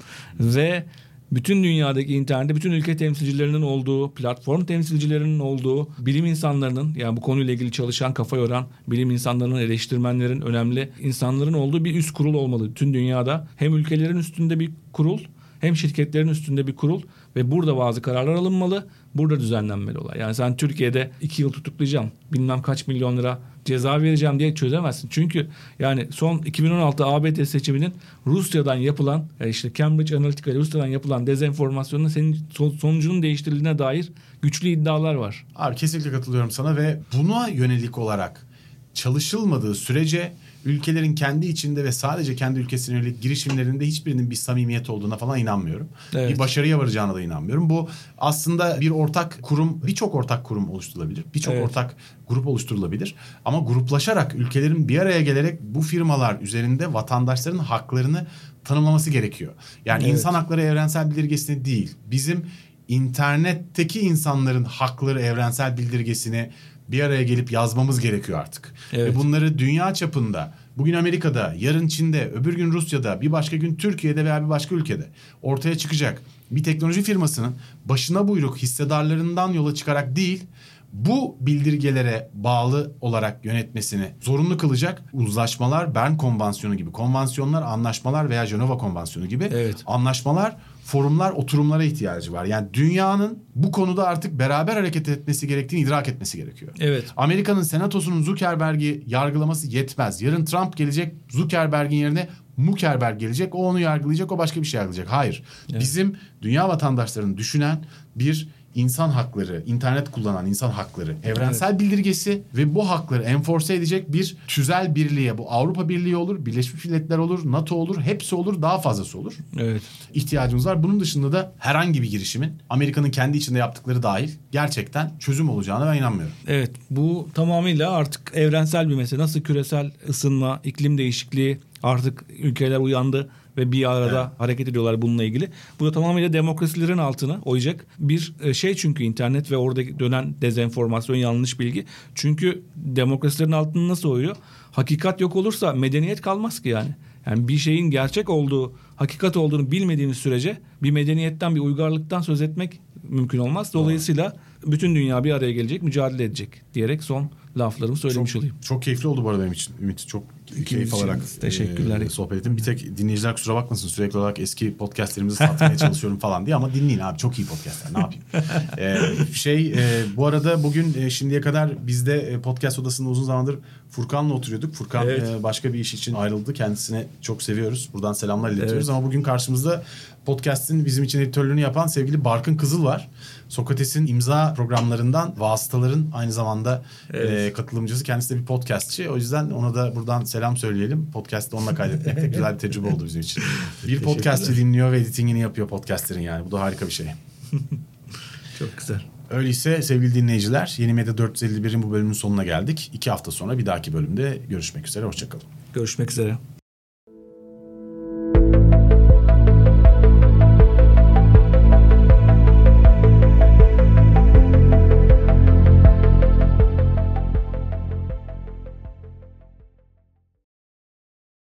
ve bütün dünyadaki internette bütün ülke temsilcilerinin olduğu, platform temsilcilerinin olduğu, bilim insanlarının yani bu konuyla ilgili çalışan, kafa yoran bilim insanlarının, eleştirmenlerin, önemli insanların olduğu bir üst kurul olmalı. Tüm dünyada hem ülkelerin üstünde bir kurul hem şirketlerin üstünde bir kurul ve burada bazı kararlar alınmalı. Burada düzenlenmeli olay. Yani sen Türkiye'de iki yıl tutuklayacağım, bilmem kaç milyon lira ceza vereceğim diye çözemezsin. Çünkü yani son 2016 ABD seçiminin Rusya'dan yapılan e, işte Cambridge Analytica Rusya'dan yapılan dezenformasyonun senin son- sonucunun değiştirildiğine dair güçlü iddialar var. Abi kesinlikle katılıyorum sana ve buna yönelik olarak çalışılmadığı sürece ülkelerin kendi içinde ve sadece kendi ülkesine yönelik girişimlerinde hiçbirinin bir samimiyet olduğuna falan inanmıyorum. Evet. Bir başarıya varacağına da inanmıyorum. Bu aslında bir ortak kurum, birçok ortak kurum oluşturulabilir. Birçok Evet. ortak grup oluşturulabilir. Ama gruplaşarak ülkelerin bir araya gelerek bu firmalar üzerinde vatandaşların haklarını tanımlaması gerekiyor. Yani Evet. insan hakları evrensel bildirgesini değil, bizim internetteki insanların hakları evrensel bildirgesini bir araya gelip yazmamız gerekiyor artık. Evet. Ve bunları dünya çapında bugün Amerika'da, yarın Çin'de, öbür gün Rusya'da, bir başka gün Türkiye'de veya bir başka ülkede ortaya çıkacak bir teknoloji firmasının başına buyruk hissedarlarından yola çıkarak değil bu bildirgelere bağlı olarak yönetmesini zorunlu kılacak uzlaşmalar, Bern Konvansiyonu gibi konvansiyonlar, anlaşmalar veya Cenova Konvansiyonu gibi Evet. anlaşmalar, forumlar, oturumlara ihtiyacı var. Yani dünyanın bu konuda artık beraber hareket etmesi gerektiğini idrak etmesi gerekiyor. Evet. Amerika'nın senatosunun Zuckerberg'i yargılaması yetmez. Yarın Trump gelecek Zuckerberg'in yerine Mukerberg gelecek. O onu yargılayacak, o başka bir şey yargılayacak. Hayır. Bizim dünya vatandaşlarını düşünen bir insan hakları, internet kullanan insan hakları, evrensel bildirgesi ve bu hakları enforce edecek bir tüzel birliğe, bu Avrupa Birliği olur, Birleşmiş Milletler olur, NATO olur, hepsi olur, daha fazlası olur Evet. ihtiyacımız var. Bunun dışında da herhangi bir girişimin Amerika'nın kendi içinde yaptıkları dahil gerçekten çözüm olacağına ben inanmıyorum. Evet bu tamamıyla artık evrensel bir mesele. Nasıl küresel ısınma, iklim değişikliği artık ülkeler uyandı ve bir arada Evet. hareket ediyorlar bununla ilgili. Bu da tamamıyla demokrasilerin altına oyacak bir e, şey çünkü internet ve orada dönen dezenformasyon, yanlış bilgi. Çünkü demokrasilerin altını nasıl oyuyor? Hakikat yok olursa medeniyet kalmaz ki yani. Yani bir şeyin gerçek olduğu, hakikat olduğunu bilmediğimiz sürece bir medeniyetten, bir uygarlıktan söz etmek mümkün olmaz. Dolayısıyla bütün dünya bir araya gelecek, mücadele edecek diyerek son laflarımı söylemiş çok, olayım. çok keyifli oldu bu arada benim için. Ümit çok keyif alarak teşekkürler. e, sohbet ettim. Bir tek dinleyiciler kusura bakmasın sürekli olarak eski podcastlerimizi satmaya çalışıyorum falan diye ama dinleyin abi çok iyi podcastler ne yapayım. E, şey e, bu arada bugün e, şimdiye kadar bizde e, podcast odasında uzun zamandır Furkan'la oturuyorduk. Furkan Evet. e, başka bir iş için ayrıldı. Kendisine çok seviyoruz. Buradan selamlar iletiyoruz Evet. ama bugün karşımızda podcast'in bizim için editörlüğünü yapan sevgili Barkın Kızıl var. Sokrates'in imza programlarından vasıtaların aynı zamanda Evet. e, katılımcısı. Kendisi de bir podcastçi. O yüzden ona da buradan selam söyleyelim. Podcast'ı onunla kaydetmek de güzel bir tecrübe oldu bizim için. Bir podcastçi dinliyor ve editingini yapıyor podcastlerin yani. Bu da harika bir şey. Çok güzel. Öyleyse sevgili dinleyiciler Yeni Medya 451'in bu bölümün sonuna geldik. İki hafta sonra bir dahaki bölümde görüşmek üzere. Hoşçakalın. Görüşmek üzere.